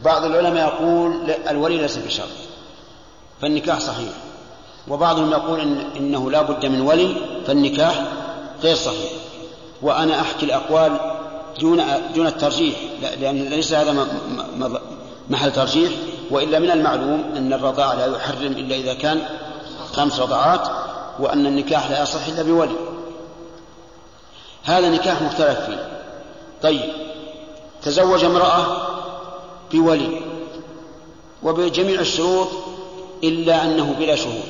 بعض العلماء يقول الولي ليس بشرط فالنكاح صحيح. وبعضهم يقول إن إنه لا بد من ولي فالنكاح غير صحيح. وأنا أحكي الأقوال دون دون الترجيح لأن ليس هذا محل ترجيح. وإلا من المعلوم أن الرضاع لا يحرم إلا إذا كان خمس رضعات وأن النكاح لا يصح إلا بولي. هذا نكاح مختلف فيه. طيب. تزوج امرأة بولي وبجميع الشروط إلا أنه بلا شهود.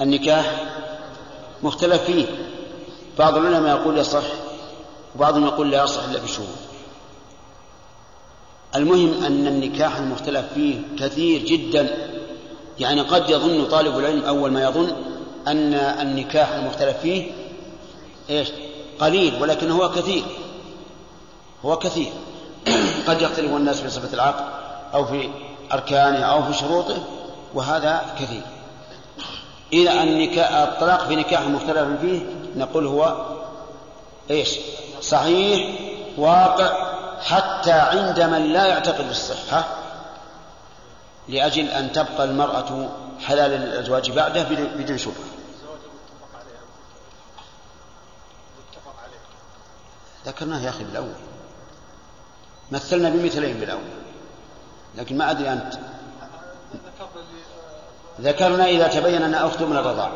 النكاح مختلف فيه. بعض العلماء يقول يصح وبعضهم يقول لا يصح إلا بشهود. المهم أن النكاح المختلف فيه كثير جدا. يعني قد يظن طالب العلم أول ما يظن أن النكاح المختلف فيه إيش؟ قليل ولكن هو كثير. هو كثير. قد يختلف الناس في صفة العقد أو في أركانه أو في شروطه وهذا كثير. إذا النكاح الطلاق في نكاح مختلف فيه نقول هو إيش؟ صحيح واقع حتى عند من لا يعتقد بالصحة لأجل أن تبقى المرأة حلال للأزواج بعده بدون شبهة. ذكرناه يا أخي بالأول. مثلنا بمثلين بالأول. لكن ما أدري أنت. ذكرنا إذا تبين أنها أخت من الرضاع.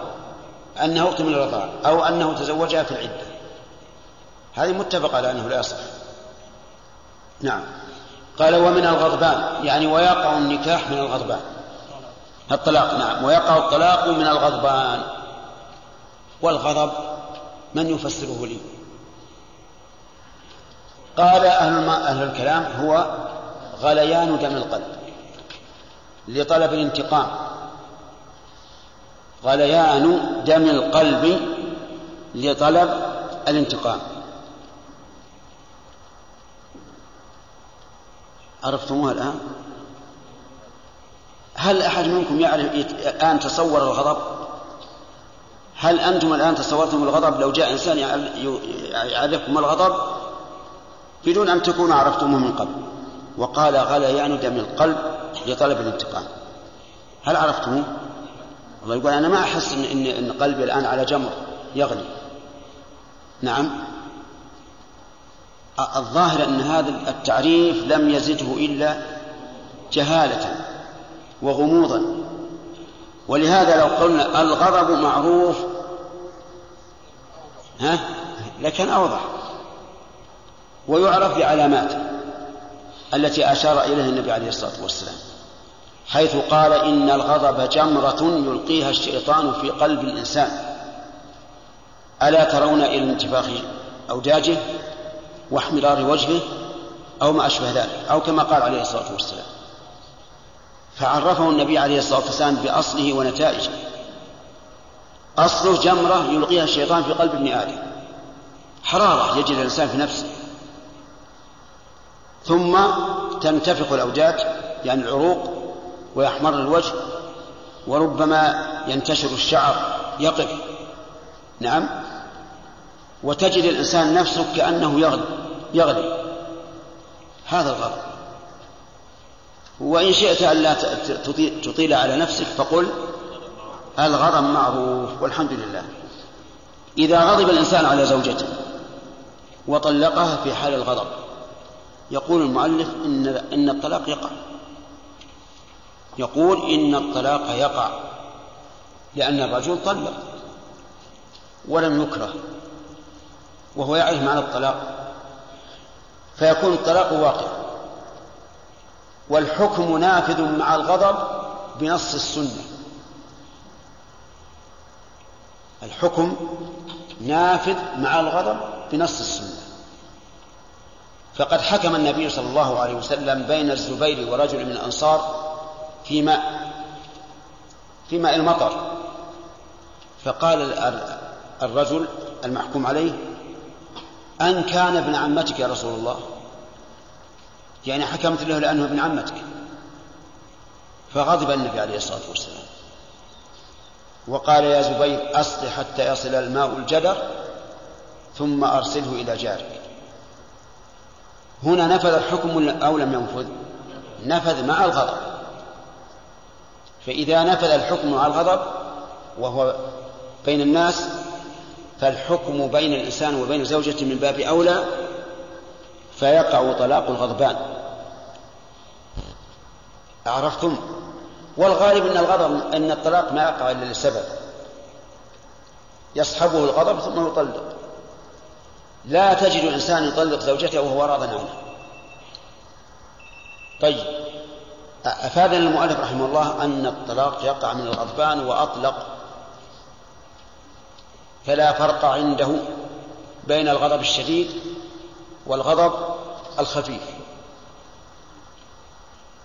أنها أخت من الرضاع. أو أنه تزوجها في العدة. هذه متفق على أنه لا يصح. نعم. قال ومن الغضبان. يعني ويقع النكاح من الغضبان. الطلاق. نعم. ويقع الطلاق من الغضبان. والغضب من يفسره لي؟ قال أهل, أهل الكلام هو غليان دم القلب لطلب الانتقام. غليان دم القلب لطلب الانتقام. عرفتموها الآن؟ هل أحد منكم يعرف الآن تصور الغضب؟ هل أنتم الآن تصورتم الغضب؟ لو جاء إنسان يعرفكم الغضب بدون أن تكونوا عرفتموه من قبل. وقال غليان دم القلب لطلب الانتقام. هل عرفتموه؟ الله يقول أنا ما أحس إن, إن, قلبي الآن على جمر. يغلي. نعم. الظاهر أن هذا التعريف لم يزده إلا جهالة وغموضا. ولهذا لو قلنا الغضب معروف ها لكن أوضح. ويعرف بعلاماته التي أشار إليها النبي عليه الصلاة والسلام حيث قال إن الغضب جمرة يلقيها الشيطان في قلب الإنسان. ألا ترون إلى انتفاخ أوداجه واحمرار وجهه أو ما أشبه ذلك أو كما قال عليه الصلاة والسلام. فعرفه النبي عليه الصلاة والسلام بأصله ونتائجه. أصله جمرة يلقيها الشيطان في قلب ابن آدم. حرارة يجد الإنسان في نفسه. ثم تنتفخ الأوداج يعني العروق ويحمر الوجه وربما ينتشر الشعر يقف. نعم. وتجد الإنسان نفسه كأنه يغلي يغلي. هذا الغضب وإن شئت ألا تطيل على نفسك فقل الغضب معروف والحمد لله. إذا غضب الإنسان على زوجته وطلقها في حال الغضب يقول المؤلف إن إن الطلاق يقع. يقول إن الطلاق يقع لأن الرجل طلق ولم يكره وهو يعرف معنى الطلاق. فيكون الطلاق واقع والحكم نافذ مع الغضب بنص السنة. الحكم نافذ مع الغضب بنص السنة. فقد حكم النبي صلى الله عليه وسلم بين الزبير ورجل من الأنصار في ماء في ماء المطر. فقال الرجل المحكوم عليه أن كان ابن عمتك يا رسول الله؟ يعني حكمت له لأنه ابن عمتك. فغضب النبي عليه الصلاة والسلام. وقال يا زبير أصل حتى يصل الماء الجدر ثم أرسله إلى جارك. هنا نفذ الحكم أو لم ينفذ؟ نفذ مع الغضب. فإذا نفذ الحكم مع الغضب وهو بين الناس فالحكم بين الإنسان وبين زوجته من باب أولى فيقع طلاق الغضبان. عرفتم؟ والغالب أن الغضب أن الطلاق ما يقع إلا لسبب يصحبه الغضب ثم يطلق. لا تجد إنسان يطلق زوجته وهو راض عنها طيب. أفادنا المؤلف رحمه الله أن الطلاق يقع من الغضبان وأطلق فلا فرق عنده بين الغضب الشديد والغضب الخفيف.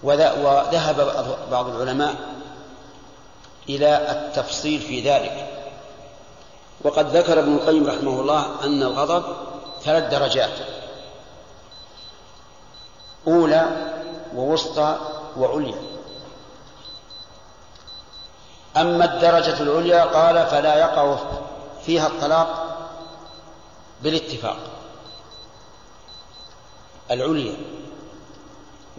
وذهب بعض العلماء إلى التفصيل في ذلك. وقد ذكر ابن القيم رحمه الله أن الغضب ثلاث درجات. أولى ووسطى وعليا. أما الدرجة العليا قال فلا يقع فيها الطلاق بالاتفاق. العليا.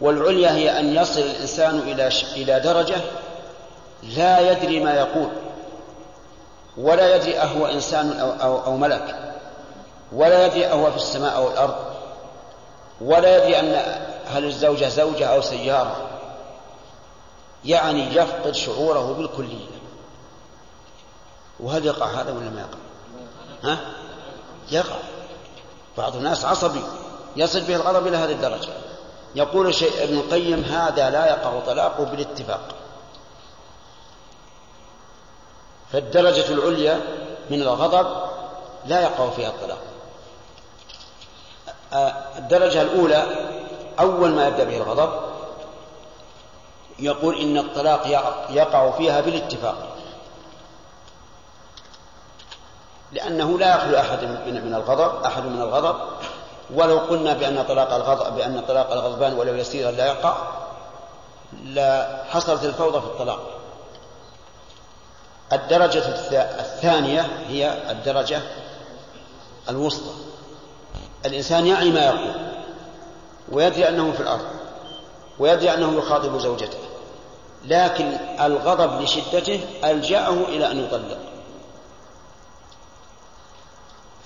والعليا هي أن يصل الإنسان إلى إلى درجة لا يدري ما يقول ولا يدري أهو إنسان أو, أو, أو ملك. ولا يدري أهو في السماء أو الأرض ولا يدري أن هل الزوجة زوجة أو سيارة. يعني يفقد شعوره بالكلية. وهل يقع هذا ولا ما يقع؟ ها؟ يقع. بعض الناس عصبي يصل به الغضب إلى هذه الدرجة. يقول شيء ابن القيم هذا لا يقع طلاقه بالاتفاق. فالدرجة العليا من الغضب لا يقع فيها الطلاق. الدرجة الأولى أول ما يبدأ به الغضب يقول إن الطلاق يقع فيها بالاتفاق. لأنه لا يخلو أحد من الغضب أحد من الغضب. ولو قلنا بأن طلاق الغضب بأن طلاق الغضبان ولو يسيرا لا يقع لا حصلت الفوضى في الطلاق. الدرجة الثانية هي الدرجة الوسطى. الإنسان يعي ما يقول ويدري أنه في الأرض ويدري أنه يخاطب زوجته لكن الغضب لشدته ألجأه إلى أن يطلق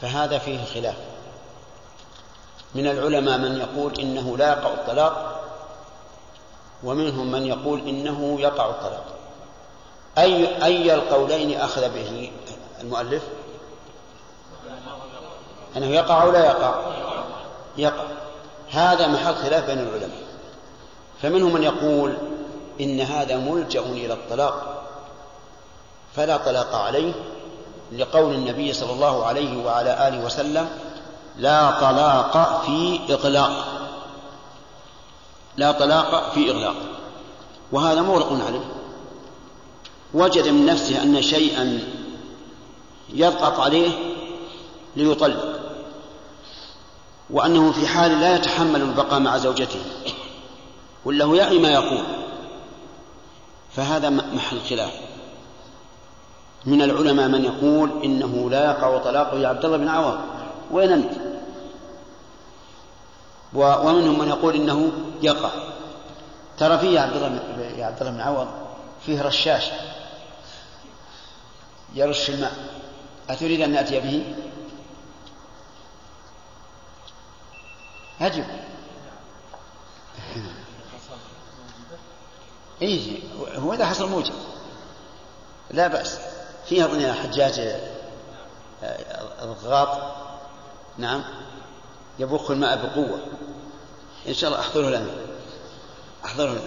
فهذا فيه خلاف. من العلماء من يقول إنه لا يقع الطلاق ومنهم من يقول إنه يقع الطلاق. أي أي القولين أخذ به المؤلف؟ أنه يقع أو لا يقع؟ يقع. هذا محل خلاف بين العلماء. فمنهم من يقول إن هذا ملجأ إلى الطلاق فلا طلاق عليه لقول النبي صلى الله عليه وعلى آله وسلم لا طلاق في إغلاق لا طلاق في إغلاق وهذا مغلق عليه. وجد من نفسه أن شيئا يضغط عليه ليطلق. وأنه في حال لا يتحمل البقاء مع زوجته. ولا هو يعي ما يقول. فهذا محل خلاف. من العلماء من يقول إنه لا يقع طلاقه يا عبد الله بن عوض. وين أنت؟ ومنهم من يقول إنه يقع. ترى فيه يا عبد الله يا عبد الله بن عوض فيه رشاش. يرش الماء. أتريد أن نأتي به؟ أجب إيه هو إذا حصل موجب. لا بأس. فيها أظن حجاج آه، الغاط. نعم. يبخ الماء بقوة. إن شاء الله أحضره لنا. أحضره لنا.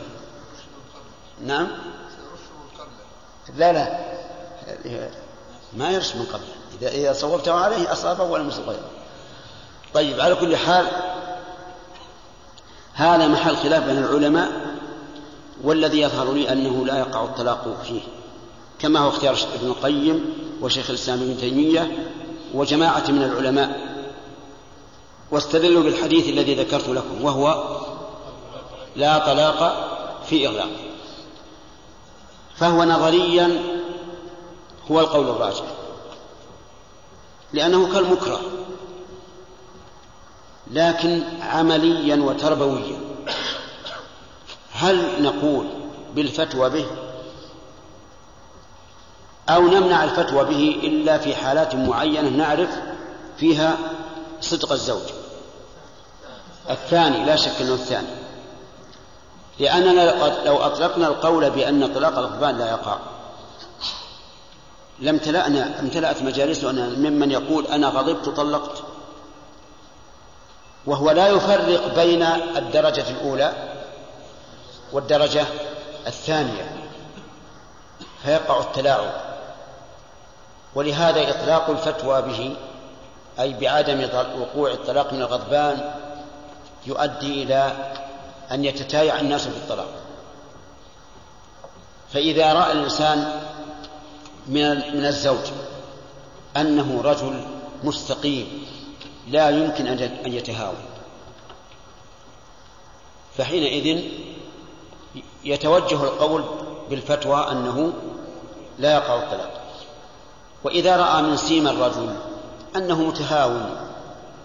نعم. لا لا. ما يرش من قبل. إذا إذا صوبته عليه أصابه ولم يصب غيره. طيب على كل حال هذا محل خلاف بين العلماء والذي يظهر لي أنه لا يقع الطلاق فيه كما هو اختيار ابن القيم وشيخ الإسلام ابن تيمية وجماعة من العلماء. واستدلوا بالحديث الذي ذكرت لكم وهو لا طلاق في إغلاق. فهو نظريا هو القول الراجح لأنه كالمكره. لكن عمليا وتربويا. هل نقول بالفتوى به؟ أو نمنع الفتوى به إلا في حالات معينة نعرف فيها صدق الزوج؟ الثاني لا شك أنه الثاني. لأننا لو أطلقنا القول بأن طلاق الغضبان لا يقع. لم تلأنا امتلأت مجالسنا ممن يقول أنا غضبت طلقت وهو لا يفرق بين الدرجة الأولى والدرجة الثانية فيقع التلاعب. ولهذا إطلاق الفتوى به أي بعدم وقوع الطلاق من الغضبان يؤدي إلى أن يتتايع الناس في الطلاق. فإذا رأى الإنسان من من الزوج أنه رجل مستقيم لا يمكن أن يتهاون. فحينئذ يتوجه القول بالفتوى أنه لا يقع الطلاق. وإذا رأى من سيما الرجل أنه متهاون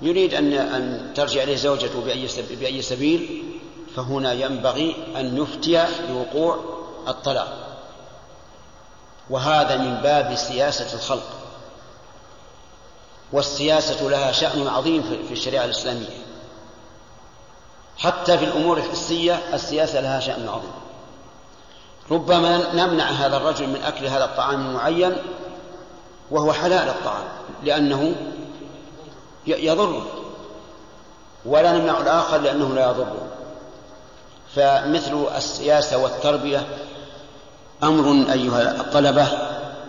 يريد أن أن ترجع إليه زوجته بأي بأي سبيل فهنا ينبغي أن يفتي بوقوع الطلاق. وهذا من باب سياسة الخلق. والسياسة لها شأن عظيم في الشريعة الإسلامية. حتى في الأمور الحسية السياسة لها شأن عظيم. ربما نمنع هذا الرجل من أكل هذا الطعام المعين وهو حلال الطعام لأنه يضره. ولا نمنع الآخر لأنه لا يضره. فمثل السياسة والتربية أمر أيها الطلبة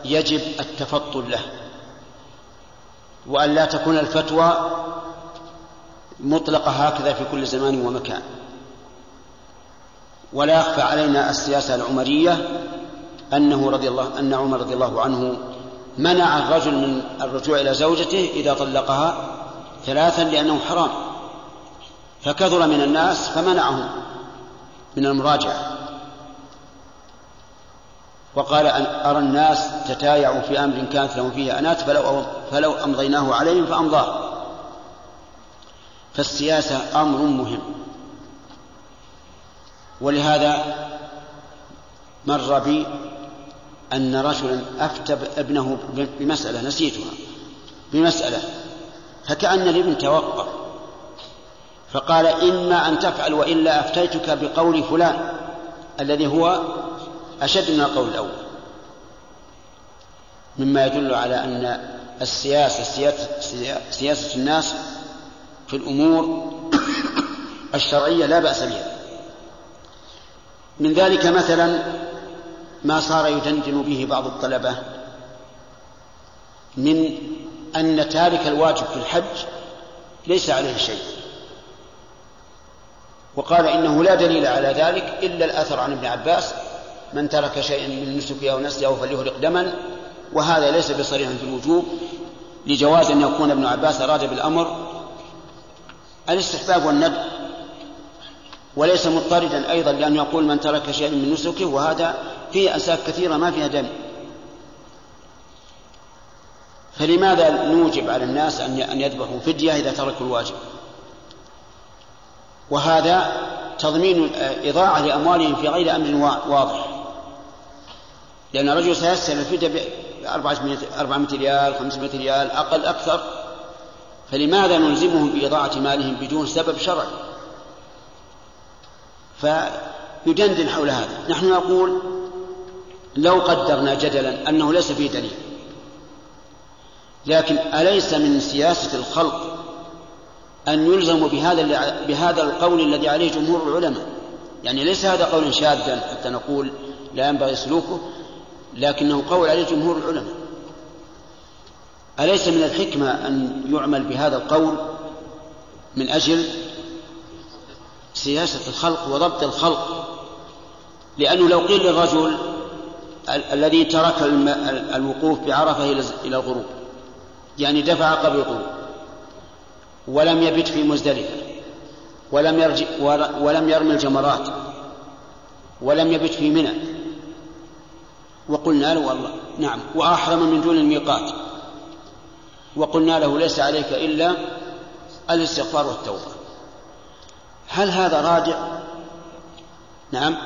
يجب التفطن له. وأن لا تكون الفتوى مطلقة هكذا في كل زمان ومكان. ولا يخفى علينا السياسة العمرية أنه رضي الله أن عمر رضي الله عنه منع الرجل من الرجوع إلى زوجته إذا طلقها ثلاثا لأنه حرام. فكثر من الناس فمنعهم من المراجعة. وقال أن أرى الناس تتايعوا في أمر كانت لهم فيه أنات فلو, فلو أمضيناه عليهم فأمضاه. فالسياسة أمر مهم. ولهذا مر بي أن رجلا أفتى ابنه بمسألة نسيتها بمسألة فكأن الابن توقف. فقال إما أن تفعل وإلا أفتيتك بقول فلان الذي هو أشد من القول الأول. مما يدل على أن السياسة سياسة, سياسة الناس في الأمور الشرعية لا بأس بها. من ذلك مثلا ما صار يدندن به بعض الطلبة من أن تارك الواجب في الحج ليس عليه شيء. وقال إنه لا دليل على ذلك إلا الأثر عن ابن عباس من ترك شيئا من نسكه أو نسله فليهرق دما وهذا ليس بصريح في الوجوب لجواز أن يكون ابن عباس أراد بالأمر الاستحباب والندب وليس مضطردا أيضا لأنه يقول من ترك شيئا من نسكه وهذا فيه أنساك كثيرة ما فيها دم. فلماذا نوجب على الناس أن يذبحوا فدية إذا تركوا الواجب؟ وهذا تضمين إضاعة لأموالهم في غير أمر واضح. لأن الرجل سيسأل الفدية ب 400 ريال 500 ريال أقل أكثر. فلماذا نلزمهم بإضاعة مالهم بدون سبب شرعي؟ فيدندن حول هذا. نحن نقول لو قدرنا جدلا أنه ليس فيه دليل. لكن أليس من سياسة الخلق أن يلزموا بهذا بهذا القول الذي عليه جمهور العلماء؟ يعني ليس هذا قولا شاذا حتى نقول لا ينبغي سلوكه. لكنه قول عليه جمهور العلماء. أليس من الحكمة أن يعمل بهذا القول من أجل سياسة الخلق وضبط الخلق؟ لأنه لو قيل للرجل الذي ترك الوقوف بعرفة إلى الغروب يعني دفع قبل الغروب ولم يبت في مزدلفة ولم يرجع ولم يرمي الجمرات ولم يبت في منى وقلنا له والله نعم وأحرم من دون الميقات. وقلنا له ليس عليك إلا الاستغفار والتوبة. هل هذا راجع؟ نعم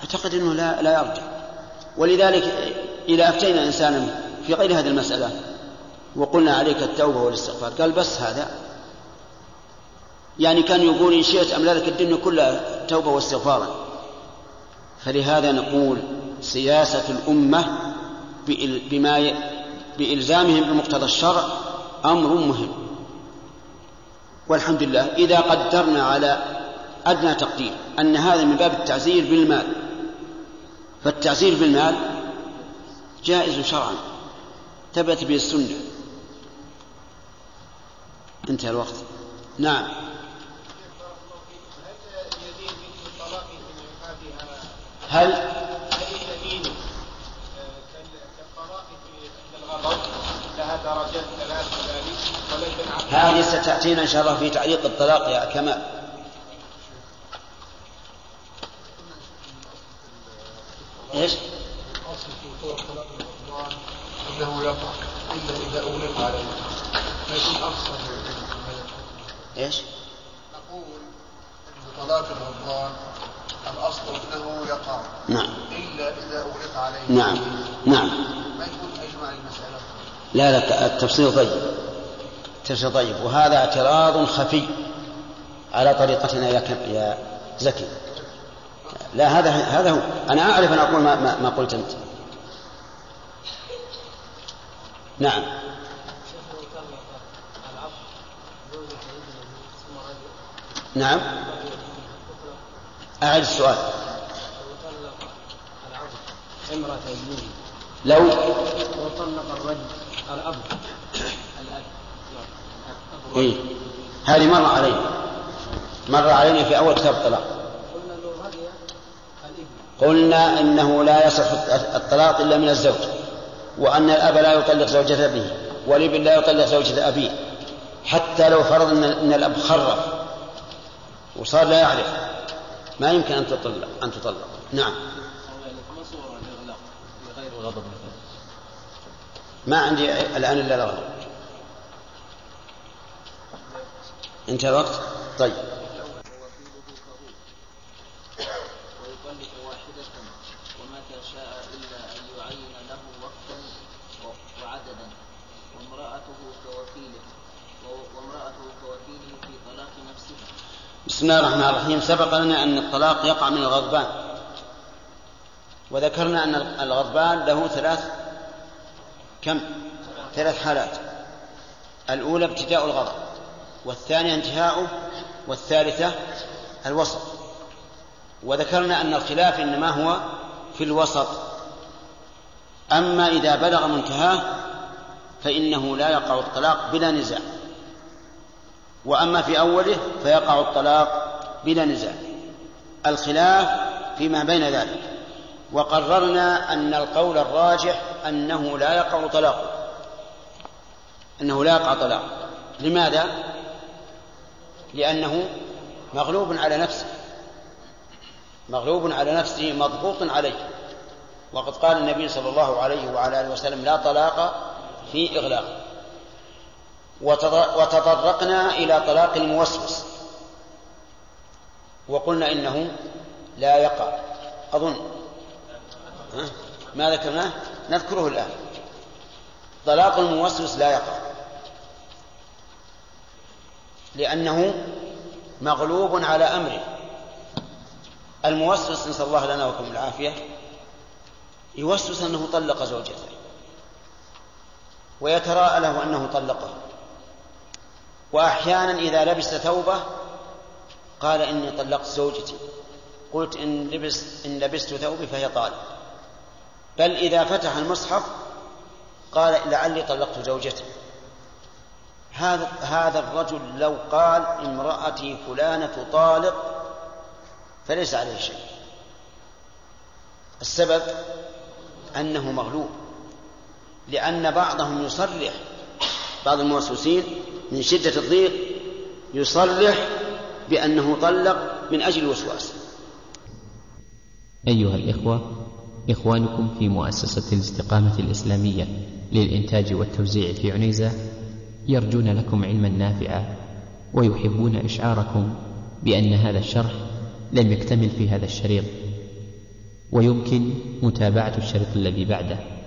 أعتقد أنه لا, لا يرجع. ولذلك إذا أفتينا إنسانا في غير هذه المسألة وقلنا عليك التوبة والاستغفار قال بس هذا. يعني كان يقول إن شئت أملالك الدنيا كلها توبة واستغفارا. فلهذا نقول سياسة الأمة بما بإلزامهم بمقتضى الشرع أمر مهم. والحمد لله إذا قدرنا على أدنى تقدير أن هذا من باب التعزير بالمال. فالتعزير بالمال جائز شرعا. ثبت به السنة. انتهى الوقت. نعم. هل لها درجات ثلاث كذلك هذه ستأتينا إن شاء الله في تعليق الطلاق يا كمال. إيش؟ أصل في طرق طلاق أنه يقع إلا إذا أغلق عليه. لكن إيش؟ نقول إن طلاق الرضوان الأصل انه يقع نعم. إلا إذا أغلق عليه. نعم. نعم. ما يكون لا لا التفصيل طيب. التفصيل طيب. وهذا اعتراض خفي على طريقتنا يا يا زكي. لا هذا هذا هو. أنا أعرف أن أقول ما, ما, ما قلت أنت. نعم. نعم. أعد السؤال. لو لو طلق الرجل الأب. إيه. هذه مر علينا مر علينا في أول كتاب الطلاق. قلنا إنه لا يصح الطلاق إلا من الزوج وأن الأب لا يطلق زوجة أبيه والابن لا يطلق زوجة أبيه حتى لو فرض أن الأب خرف. وصار لا يعرف. ما يمكن أن تطلق أن تطلق. نعم. ما عندي الآن إلا الغضب انتهى الوقت؟ طيب. بسم الله الرحمن الرحيم. سبق لنا أن الطلاق يقع من الغضبان. وذكرنا أن الغضبان له ثلاث كم؟ ثلاث حالات. الأولى ابتداء الغضب والثانية انتهاؤه والثالثة الوسط. وذكرنا أن الخلاف إنما هو في الوسط. أما إذا بلغ منتهاه فإنه لا يقع الطلاق بلا نزاع. وأما في أوله فيقع الطلاق بلا نزاع. الخلاف فيما بين ذلك. وقررنا أن القول الراجح أنه لا يقع طلاق. أنه لا يقع طلاق. لماذا؟ لأنه مغلوب على نفسه. مغلوب على نفسه مضغوط عليه. وقد قال النبي صلى الله عليه وعلى آله وسلم لا طلاق في إغلاق. وتطرقنا إلى طلاق الموسوس. وقلنا إنه لا يقع. أظن ما ذكرناه؟ نذكره الآن. طلاق الموسوس لا يقع. لأنه مغلوب على أمره. الموسوس نسأل الله لنا وكم العافية يوسوس أنه طلق زوجته. ويتراءى له أنه طلقه. وأحيانا إذا لبس ثوبه قال إني طلقت زوجتي. قلت إن, لبس إن لبست ثوبي فهي طالق بل إذا فتح المصحف قال لعلي طلقت زوجتي. هذا هذا الرجل لو قال امرأتي فلانة طالق فليس عليه شيء. السبب أنه مغلوب لأن بعضهم يصرح بعض الموسوسين من شدة الضيق يصرح بأنه طلق من أجل الوسواس. أيها الإخوة إخوانكم في مؤسسة الاستقامة الإسلامية للإنتاج والتوزيع في عنيزة يرجون لكم علما نافعا ويحبون إشعاركم بأن هذا الشرح لم يكتمل في هذا الشريط. ويمكن متابعة الشريط الذي بعده.